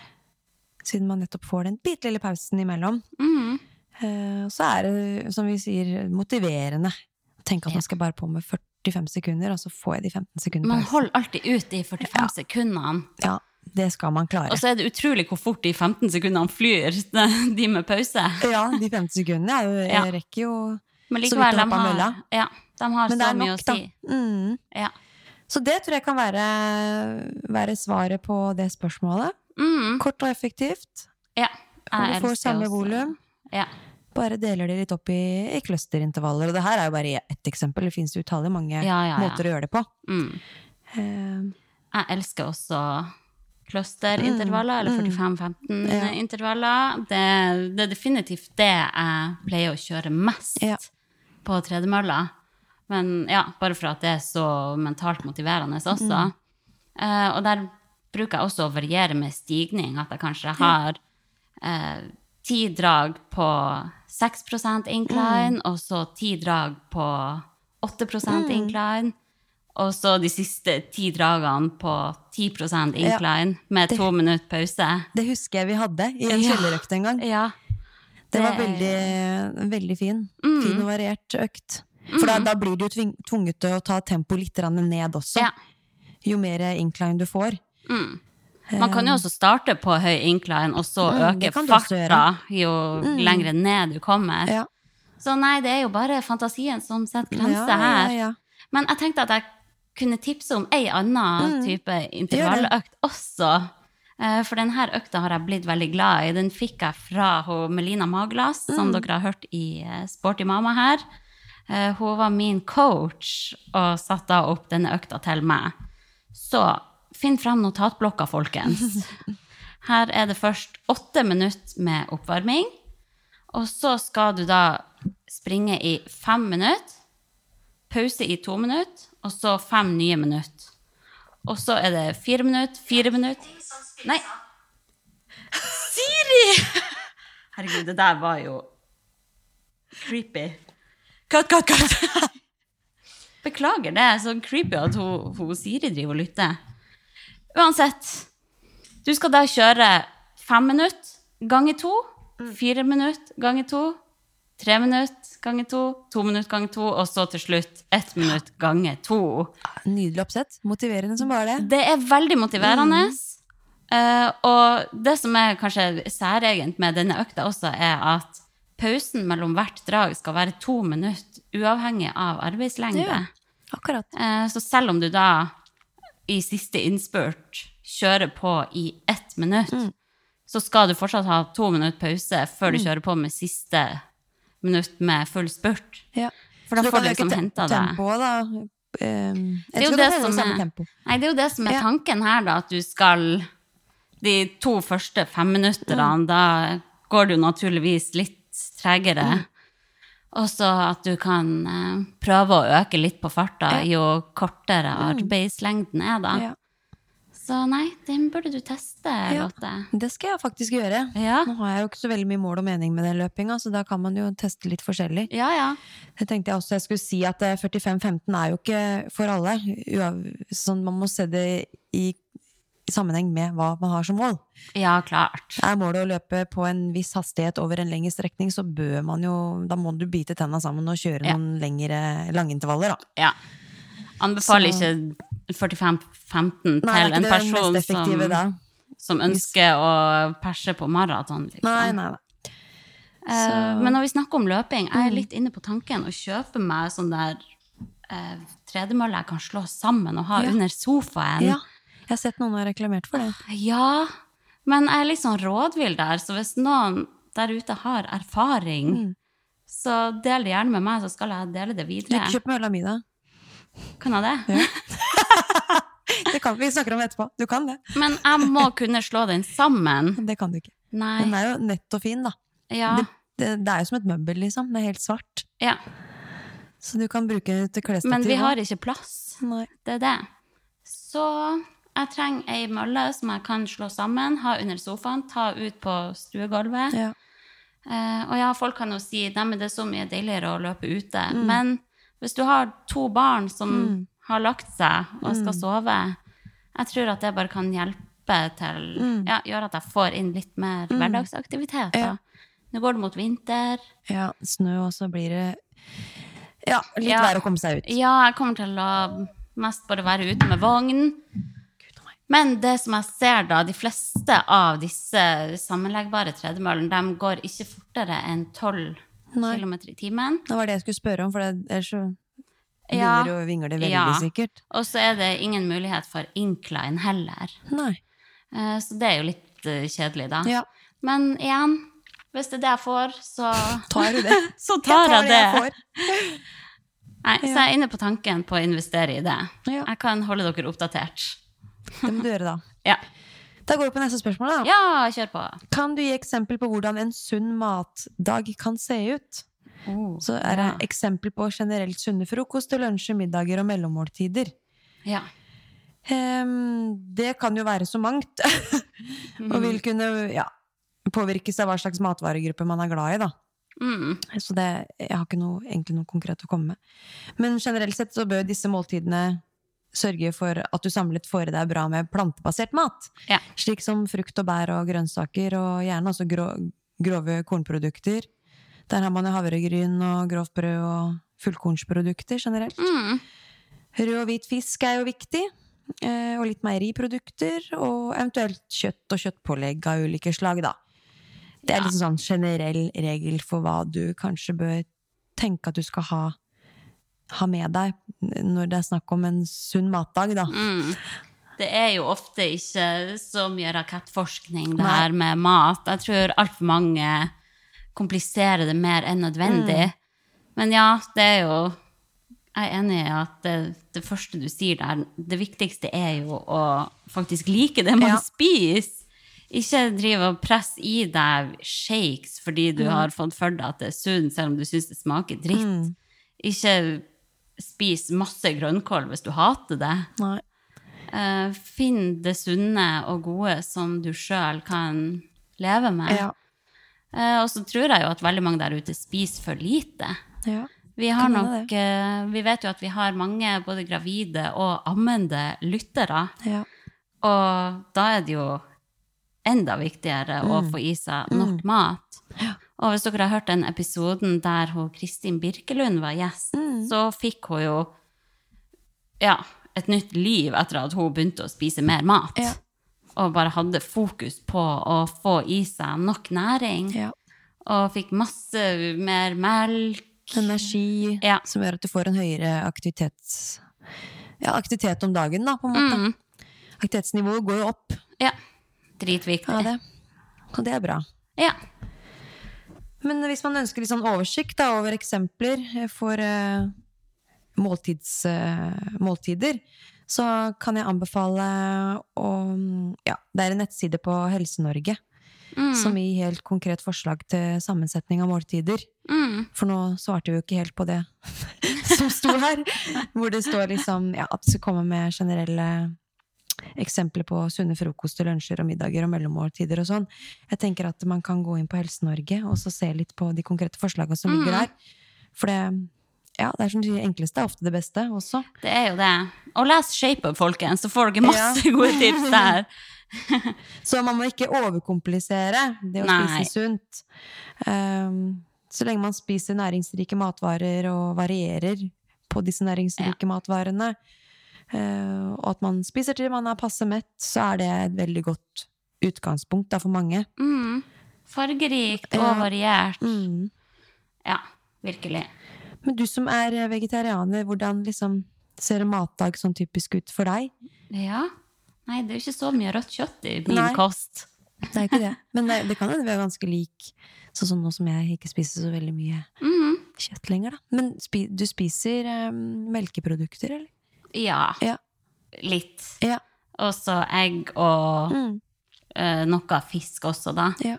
siden man nettopp får den bitte lille pausen imellom. Mm. Eh, Og så er det, som vi sier, motiverende Tenk at Ja. man skal bare på med 45 sekunder, og så får jeg de 15 sekundene Man holder alltid ut de 45 Ja. sekundene. Ja, det skal man klare. Og så er det utrolig hvor fort de 15 sekundene flyr, *laughs* de med pause. Ja, de 15 sekundene jo, Ja. rekker jo Men likevel, de har, ja, de har så mye nok, å si. Mm. Ja. Så det tror jeg kan være, være svaret på det spørsmålet. Mm. Kort og effektivt. ja. Og du får samme volum. Ja. Bare deler det litt opp i, i clusterintervaller. Og det her er jo bare ett eksempel. Det finnes jo utallige mange Ja, måter å gjøre det på. Mm. Eh, Jeg elsker også clusterintervaller, eller Mm, 45-15-intervaller. Det, det er definitivt det jeg pleier å kjøre mest Ja. På tredemølla. Men ja, bare for at det er så mentalt motiverende også. Mm. Uh, og der bruker jeg også å variere med stigning. At jeg kanskje har eh, ti drag på 6% incline, og så ti drag på 8% incline. Og så de siste ti dragene på 10% incline med to minutter pause. Det husker jeg vi hadde i en Ja. kjellerøkt en gang. Ja. Det var veldig, veldig fin. Mm. Fin og variert økt. For da, da blir du tvunget til å ta tempoet litt ned også. Ja. Jo mer incline du får. Mm. Man kan jo også starte på høy incline, og så Mm, øke Mm. farta jo lengre ned du kommer. Ja. Så nei, det er jo bare fantasien som setter Ja, grenser ja, her. ja. Men jeg tenkte at jeg kunne tipse om ei anna Mm. type intervalløkt også. Eh, For denne økta har jeg blitt veldig glad i. Den fikk jeg fra Melina Maglas, som Mm. dere har hørt i eh, Sporty mamma her. Eh, Hun var min coach og satte da opp denne økta til meg. Så finn fram notatblokka, folkens. *laughs* Her er det først åtte minutter med oppvarming. Og så skal du da springe i fem minutter pause i to minutter, og så fem nye minutter. Og så er det fire minutter, fire minutter Nei! Siri! Herregud, det der var jo creepy. Cut, cut, cut! Beklager, det er så creepy at hun, hun Siri driver og lytter. Uansett, du skal da kjøre fem minutter ganger to, fire minutter ganger to, tre minutter ganger to, to minutter ganger to, og så til slutt ett minutt ganger to. Nydelig oppsett. Motiverende som bare det. Det er veldig motiverende. Eh, og det som er kanskje særegent med denne økta også, er at pausen mellom hvert drag skal være to minutter, uavhengig av arbeidslengde. Ja. Akkurat. Uh, så selv om du da i siste innspurt kjører på i ett minutt, Mm. så skal du fortsatt ha to minutter pause før du kjører på med siste minutt med full spurt. Ja. For da får du liksom henta det. Tempoet, da. Um, Det er det som er, nei, det er jo det som er tanken her, da, at du skal De to første femminutterne, Mm. da går det jo naturligvis litt tregere. Mm. Og så at du kan eh, prøve å øke litt på farta jo kortere arbeidslengden er, da. Ja. Så nei, den burde du teste, Ja. Lotte. Det skal jeg faktisk gjøre. Ja. Nå har jeg jo ikke så veldig mye mål og mening med den løpinga, så da kan man jo teste litt forskjellig. Ja, ja. Det tenkte jeg også jeg skulle si at eh, 45-15 er jo ikke for alle. Sånn, man må se det i, i sammenheng med hva man har som mål. Ja, klart. Er målet å løpe på en viss hastighet over en lengre strekning, så bør man jo Da må du bite tenna sammen og kjøre Ja. noen lengre langintervaller, da. Ja. Anbefaler Så- ikke 45-15 Nei, det til er en ikke person som, da. som ønsker å perse på maraton. Liksom. Nei, nei, nei. Mm. men når vi snakker om løping, jeg er litt inne på tanken å kjøpe meg sånn der eh, tredemølle jeg kan slå sammen og ha Ja. under sofaen. Ja. Jeg har sett noen har reklamert for det. Ja, men jeg er litt sånn rådvill der, så hvis noen der ute har erfaring, Mm. så del det gjerne med meg, så skal jeg dele det Du videre. kan kjøpe mølla mi, da. Kan jeg det? *laughs* Det kan vi snakker om etterpå. Du kan det. Men jeg må kunne slå den sammen. Det kan du ikke. Nei. Den er jo nett og fin, da. Ja. Det, det, det er jo som et møbel, liksom. Det er helt svart. ja. Så du kan bruke det til klesstativ. Men vi har ikke plass. Nei. Det er det. Så jeg trenger ei mølle som jeg kan slå sammen, ha under sofaen, ta ut på stuegulvet. Ja. Eh, og ja, folk kan jo si at det er så mye deiligere å løpe ute. Mm. Men hvis du har to barn som har lagt seg og skal Mm. sove, jeg tror at det bare kan hjelpe til ja, Gjøre at jeg får inn litt mer hverdagsaktivitet. Mm. Ja. Nå går det mot vinter. ja. Snø, og så blir det Ja, litt Ja. vær å komme seg ut. Ja, jeg kommer til å mest bare være ute med vogn. Men det som jeg ser da, de fleste av disse sammenleggbare tredemøllene, de går ikke fortere enn 12 Nei. km i timen. Det var det jeg skulle spørre om, for det ellers så Ja. vingler og vinger det veldig Ja. sikkert. Og så er det ingen mulighet for incline heller. Nei. Eh, Så det er jo litt eh, kjedelig, da. Ja, Men igjen, hvis det er det jeg får, så *laughs* tar du det? *laughs* Så tar jeg det. får. *laughs* Nei, så jeg er inne på tanken på å investere i det. Jeg kan holde dere oppdatert. Det må du gjøre, da. *laughs* Ja, Da går vi på neste spørsmål, da. ja kjør på. Kan du gi eksempel på hvordan en sunn matdag kan se ut? Så er det ja. eksempel på generelt sunne frokost, lunsjer, middager og mellommåltider. Ja. Um, det kan jo være så mangt. *laughs* og vil kunne ja, påvirkes av hva slags matvaregruppe man er glad i, da. Mm. Så det, jeg har ikke noe, egentlig noe konkret å komme med. Men generelt sett så bør disse måltidene sørge for at du samlet får i deg bra med plantebasert mat. Ja. Slik som frukt og bær og grønnsaker, og gjerne også grå, grove kornprodukter. Der har man jo havregryn og grovt brød og fullkornsprodukter generelt. Mm. Rød og hvit fisk er jo viktig. eh, Og litt meieriprodukter, og eventuelt kjøtt og kjøttpålegg av ulike slag, da. Det er Ja. liksom sånn generell regel for hva du kanskje bør tenke at du skal ha, ha med deg når det er snakk om en sunn matdag, da. Mm. Det er jo ofte ikke så mye rakettforskning, det her med mat. Jeg tror altfor mange kompliserer det mer enn nødvendig. Mm. Men ja, det er jo Jeg er enig i at det, det første du sier der, det viktigste er jo å faktisk like det man Ja. spiser. Ikke drive og presse i deg shakes fordi du har fått for deg at det er sunt, selv om du syns det smaker dritt. Mm. Ikke spis masse grønnkål hvis du hater det. Nei. Uh, finn det sunne og gode som du sjøl kan leve med. Ja. Uh, og så tror jeg jo at veldig mange der ute spiser for lite. ja. Vi, har nok, uh, vi vet jo at vi har mange både gravide og ammende lyttere. ja. Og da er det jo enda viktigere å få i seg nok mat. Og hvis dere har hørt den episoden der hun Kristin Birkelund var gjest, så fikk hun jo ja, et nytt liv etter at hun begynte å spise mer mat. Ja. Og bare hadde fokus på å få i seg nok næring. ja. Og fikk masse mer melk. Energi Ja. som gjør at du får en høyere aktivitets... Ja, aktivitet om dagen, da, på en måte. Mm. Aktivitetsnivået går jo opp. Ja. Dritviktig. Ja, det. Og det er bra. Ja. Men hvis man ønsker litt sånn oversikt da, over eksempler for uh, måltids, uh, måltider, så kan jeg anbefale å Ja, det er en nettside på Helse-Norge Mm. som gir helt konkret forslag til sammensetning av måltider. Mm. For nå svarte vi jo ikke helt på det *laughs* som sto her. Hvor det står liksom ja, at vi skal komme med generelle eksempler på sunne frokoster, lunsjer og middager og mellommåltider og sånn. Jeg tenker at man kan gå inn på Helse-Norge og så se litt på de konkrete forslagene som ligger der. For det, ja, det er som de enkleste er ofte det beste også. Det er jo det. Og les Shape Up, folkens, så får dere masse Ja. gode tips der. *laughs* Så man må ikke overkomplisere det å Nei. spise sunt. Um, så lenge man spiser næringsrike matvarer og varierer på disse næringsrike matvarene, uh, og at man spiser til man er passe mett, så er det et veldig godt utgangspunkt da, for mange. Mm. Fargerikt og variert. Mm. Ja, virkelig. Men du som er vegetarianer, hvordan liksom ser en matdag sånn typisk ut for deg? Ja. Nei, det er jo ikke så mye rødt kjøtt i min Nei. kost. Det er ikke det. Men det, det kan hende vi er ganske like. sånn som nå som jeg ikke spiser så veldig mye Mhm. kjøtt lenger, da. Men spi, du spiser um, melkeprodukter, eller? Ja. Ja. Litt. Ja. Og så egg og Mm. uh, noe fisk også, da. Ja.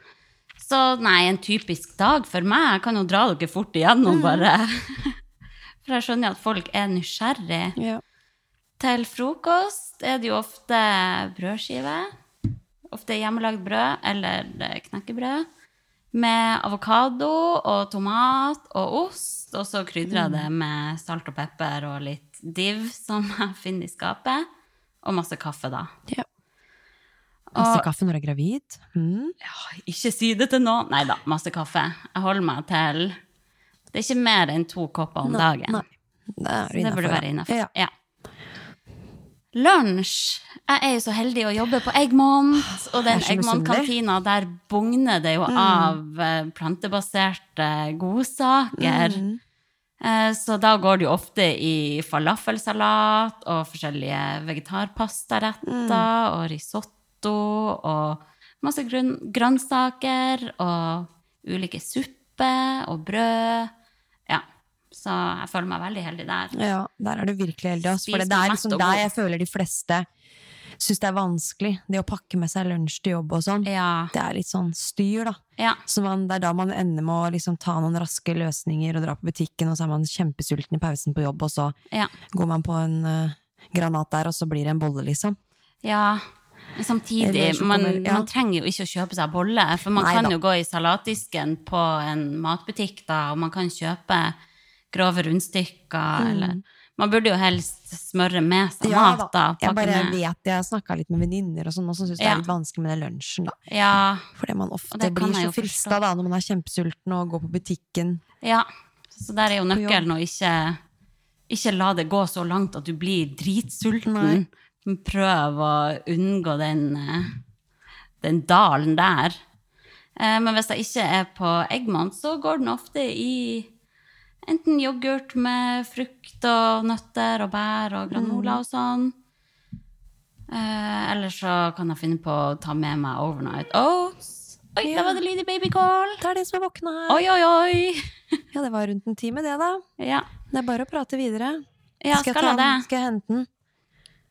Så nei, en typisk dag for meg Jeg kan jo dra dere fort igjennom, Mm. bare. *laughs* For jeg skjønner at folk er nysgjerrig. Ja. Til frokost er det jo ofte brødskive. Ofte hjemmelagd brød eller eh, knekkebrød. Med avokado og tomat og ost. Og så krydrer jeg det med salt og pepper og litt div som *laughs* jeg finner i skapet. Og masse kaffe, da. Ja. Masse Og- kaffe når du er gravid? Mm. Ikke si det til noen. Nei da, masse kaffe. Jeg holder meg til Det er ikke mer enn to kopper om dagen. Nei. Det, det burde være innafor. Ja. Ja. Lunsj. Jeg er jo så heldig å jobbe på Eggmont, og den Eggmont-kantina, der bugner det jo Mm. av eh, plantebaserte godsaker. Mm. Eh, Så da går det jo ofte i falafelsalat og forskjellige vegetarpastaretter Mm. og risotto og masse grunn, grønnsaker og ulike supper og brød. Ja. Så jeg føler meg veldig heldig der. Ja, der er du virkelig heldig. også, For det, det er liksom der jeg føler de fleste syns det er vanskelig. Det å pakke med seg lunsj til jobb og sånn. Ja. Det er litt sånn styr, da. ja. Så man, det er da man ender med å liksom ta noen raske løsninger og dra på butikken, og så er man kjempesulten i pausen på jobb, og så Ja. går man på en uh, granat der, og så blir det en bolle, liksom. Ja. Samtidig, man, ja. man trenger jo ikke å kjøpe seg bolle, for man Nei kan da. jo gå i salatdisken på en matbutikk, da, og man kan kjøpe grove rundstykker, eller Man burde jo helst smøre med seg. Ja mat, da. Jeg bare med. vet jeg snakka litt med venninner og sånn, og som syns det er litt vanskelig med den lunsjen, da. Ja, Fordi man ofte blir så frista da når man er kjempesulten og går på butikken. ja. Så der er jo nøkkelen å ikke, ikke la det gå så langt at du blir dritsulten. Nei. Prøv å unngå den, den dalen der. Eh, Men hvis jeg ikke er på Eggman, så går den ofte i enten yoghurt med frukt og nøtter og bær og granola og sånn. Eh, eller så kan jeg finne på å ta med meg overnight oats. Oi, Ja. der var det lille babycall! Det er det som er våkna her. Oi, oi, oi! *laughs* Ja, det var rundt en time, det, da. Ja, Det er bare å prate videre. ja skal, skal jeg ta skal jeg hente den?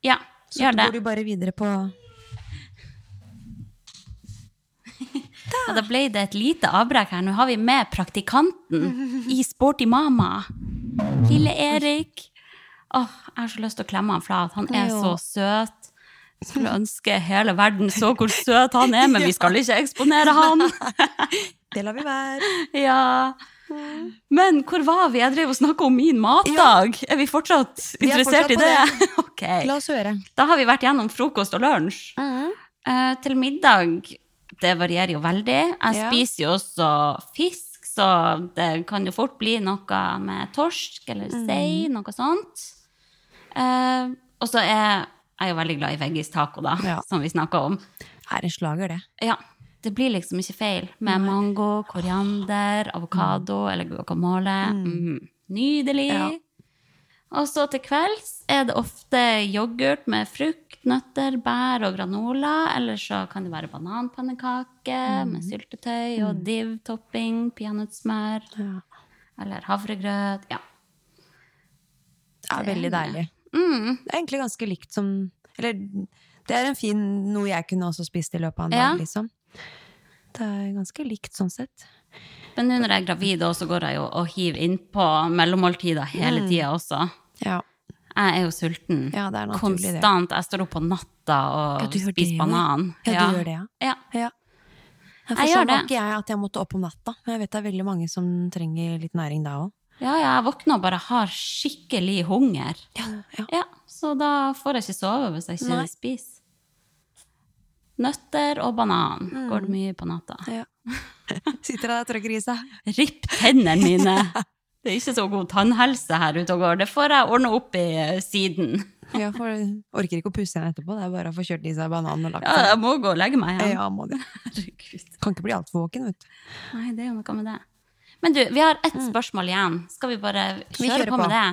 Ja, Så gjør det. Så går du bare videre på *laughs* Og da ble det et lite avbrekk her. Nå har vi med praktikanten i Sporty Mama. Lille Erik. Åh, jeg har så lyst til å klemme han flat. Han er Jo. så søt. Skulle ønske hele verden så hvor søt han er, men vi skal ikke eksponere han. *laughs* Det lar vi være. Ja. Men hvor var vi? Jeg drev og snakka om min matdag. Er vi fortsatt Vi er interessert fortsatt i det? det? *laughs* Okay. La oss høre. Da har vi vært gjennom frokost og lunsj. Eh, til middag, det varierer jo veldig. Jeg Ja. spiser jo også fisk, så det kan jo fort bli noe med torsk eller sei, noe sånt. Eh, og så er jeg jo veldig glad i veggis taco, da, Ja. som vi snakka om. Er slager, det. Ja, det blir liksom ikke feil med mango, koriander, avokado eller guacamole. Mm. Nydelig. Ja. Og så til kvelds er det ofte yoghurt med frukt, nøtter, bær og granola. Eller så kan det være bananpannekake med syltetøy og div-topping, peanøttsmør. Ja. Eller havregrøt. Ja. Det er veldig deilig. Mm. Det er egentlig ganske likt som Eller det er en fin noe jeg kunne også spist i løpet av en Ja. dag, liksom. Det er ganske likt sånn sett. Men nå når jeg er gravid, så går jeg jo og hiver innpå mellommåltider hele tida også. Ja. Jeg er jo sulten. Ja, det er naturlig, det. Konstant. Jeg står opp på natta og Ja, spiser det, banan. Ja, du gjør det, ja. Ja. Ja. Ja, Jeg gjør det. ikke jeg at jeg måtte opp om natta. Men jeg vet det er veldig mange som trenger litt næring da òg. ja, ja, jeg våkner og bare har skikkelig hunger. Ja, ja. Ja, så da får jeg ikke sove hvis jeg ikke Nei. spiser. Nøtter og banan Mm. går det mye på natta. ja. *laughs* Sitter der og trykker i seg. Ripp tennene mine! *laughs* Det er ikke så god tannhelse her ute og går. Det får jeg ordne opp i eh, siden. Ja, for orker ikke å pusse igjen etterpå. Det er bare å få kjørt i seg banan og lagt Ja, jeg må gå og legge meg. Ja, må det. Kan ikke bli altfor våken, vet du. Nei, det er jo noe med det. Men du, vi har ett spørsmål igjen. Skal vi bare Mm. Vi kjøre kjører på med det?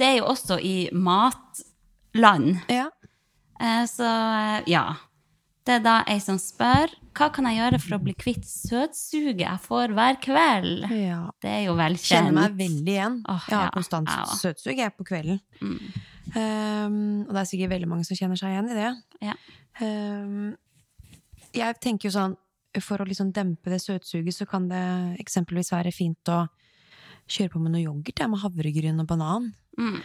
Det er jo også i matland. Ja. Eh, Så eh, ja. Det er da ei som spør hva kan jeg gjøre for å bli kvitt søtsuget jeg får hver kveld. ja. Det er jo Kjenner meg veldig igjen. Oh, jeg har ja, konstant ja. søtsug jeg på kvelden. Mm. Um, og det er sikkert veldig mange som kjenner seg igjen i det. Ja. Um, jeg tenker jo sånn, for å liksom dempe det søtsuget, så kan det eksempelvis være fint å kjøre på med noe yoghurt, med havregryn og banan Mm.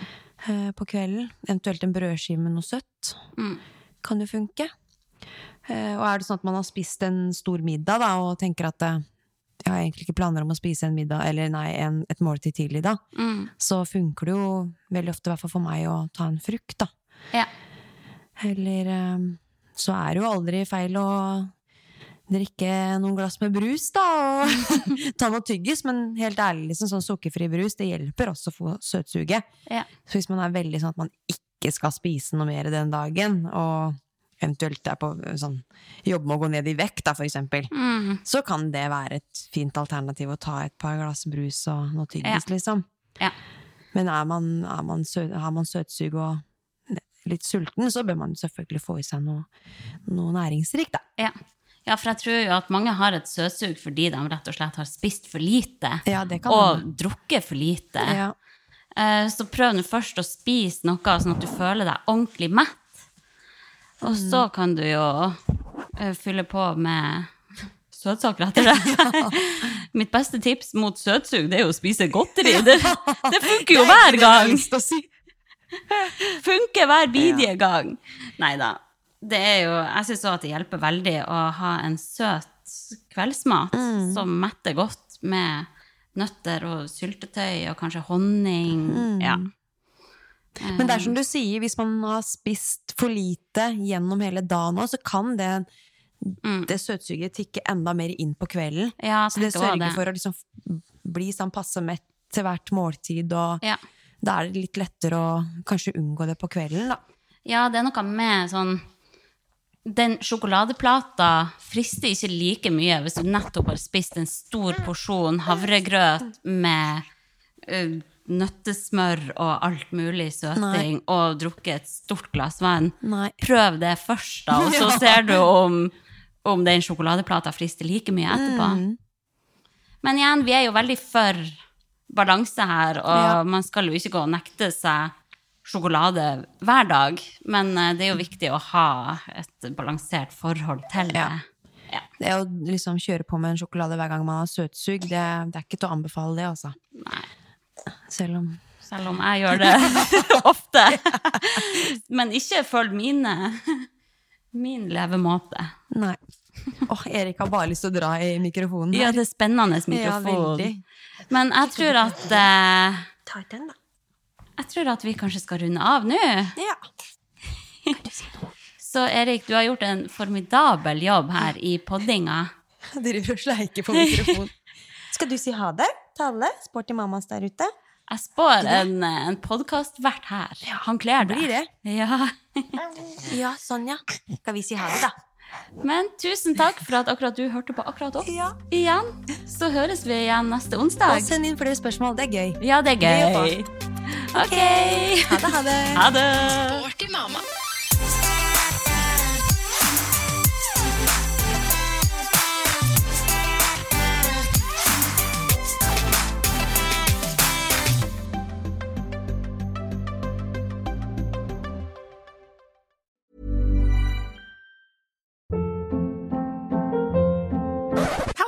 uh, på kvelden. Eventuelt en brødskive med noe søtt. Mm. Kan jo funke. Eh, og er det sånn at man har spist en stor middag da, og tenker at eh, jeg har egentlig ikke planer om å spise en middag, eller nei, en, et måltid tidlig da, Mm. så funker det jo veldig ofte, i hvert fall for meg, å ta en frukt, da. Ja. Eller eh, så er det jo aldri feil å drikke noen glass med brus, da, og *laughs* ta noe tyggis, men helt ærlig, liksom, sånn sukkerfri brus, det hjelper også for søtsuget. Ja. Så hvis man er veldig sånn at man ikke skal spise noe mer den dagen, og eventuelt er på sånn jobb med å gå ned i vekt, da, for eksempel, Mm. så kan det være et fint alternativ å ta et par glass brus og noe tyggis, liksom. Ja. Men er man, er man sø, har man søtsug og litt sulten, så bør man selvfølgelig få i seg noe, noe næringsrikt, da. Ja. ja, for jeg tror jo at mange har et søtsug fordi de rett og slett har spist for lite. Ja, det kan og man. drukket for lite. Ja. Eh, Så prøv nå først å spise noe sånn at du føler deg ordentlig mett. Og Mm. så kan du jo eh, fylle på med *laughs* søtsaker etter det. *laughs* Mitt beste tips mot søtsug, det er jo å spise godteri. Det, det funker jo hver gang! *laughs* Funker hver bidige gang. Nei da. det er jo Jeg syns òg at det hjelper veldig å ha en søt kveldsmat Mm. som metter godt med nøtter og syltetøy og kanskje honning. Ja. Mm. Men det er som du sier, hvis man har spist for lite gjennom hele dagen så kan det, det søtsuget tikke enda mer inn på kvelden. Ja, så det sørger det. for å liksom bli sånn passe mett til hvert måltid, og Ja. da er det litt lettere å kanskje unngå det på kvelden, da. Ja, det er noe med sånn Den sjokoladeplata frister ikke like mye hvis du nettopp har spist en stor porsjon havregrøt med eh, nøttesmør og alt mulig søting, og drukket et stort glass vann. Nei. Prøv det først, da, og så *laughs* ser du om, om den sjokoladeplata frister like mye etterpå. Men igjen, vi er jo veldig for balanse her, og Ja. man skal jo ikke gå og nekte seg sjokolade hver dag, men eh, det er jo viktig å ha et balansert forhold til det. Ja. Ja. Det å liksom kjøre på med en sjokolade hver gang man har søtsug, det, det er ikke til å anbefale det, altså. Nei, Selv om selv om jeg gjør det *laughs* ofte. Men ikke følg mine min levemåte. Nei. Åh, Erik har bare lyst til å dra i mikrofonen her. Ja, det er spennende mikrofon. Ja, Men jeg tror at eh, Ta ut den, da. Jeg tror at vi kanskje skal runde av nå. Ja. Så Erik, du har gjort en formidabel jobb her i poddinga. Jeg driver og sleiker på mikrofonen. Skal du si ha det til alle sporty mammas der ute? Jeg spår en, en podkastvert her. Ja, Han kler det. blir det. Ja. *laughs* Ja, sånn ja. Skal vi si ha det, da? Men tusen takk for at akkurat du hørte på akkurat oss. Ja. Igjen. Så høres vi igjen neste onsdag. Og send inn flere spørsmål, det er gøy. Ja, det er Gøy å gøy. Ok. Ha det, ha det. Ha det. Sporty mamma.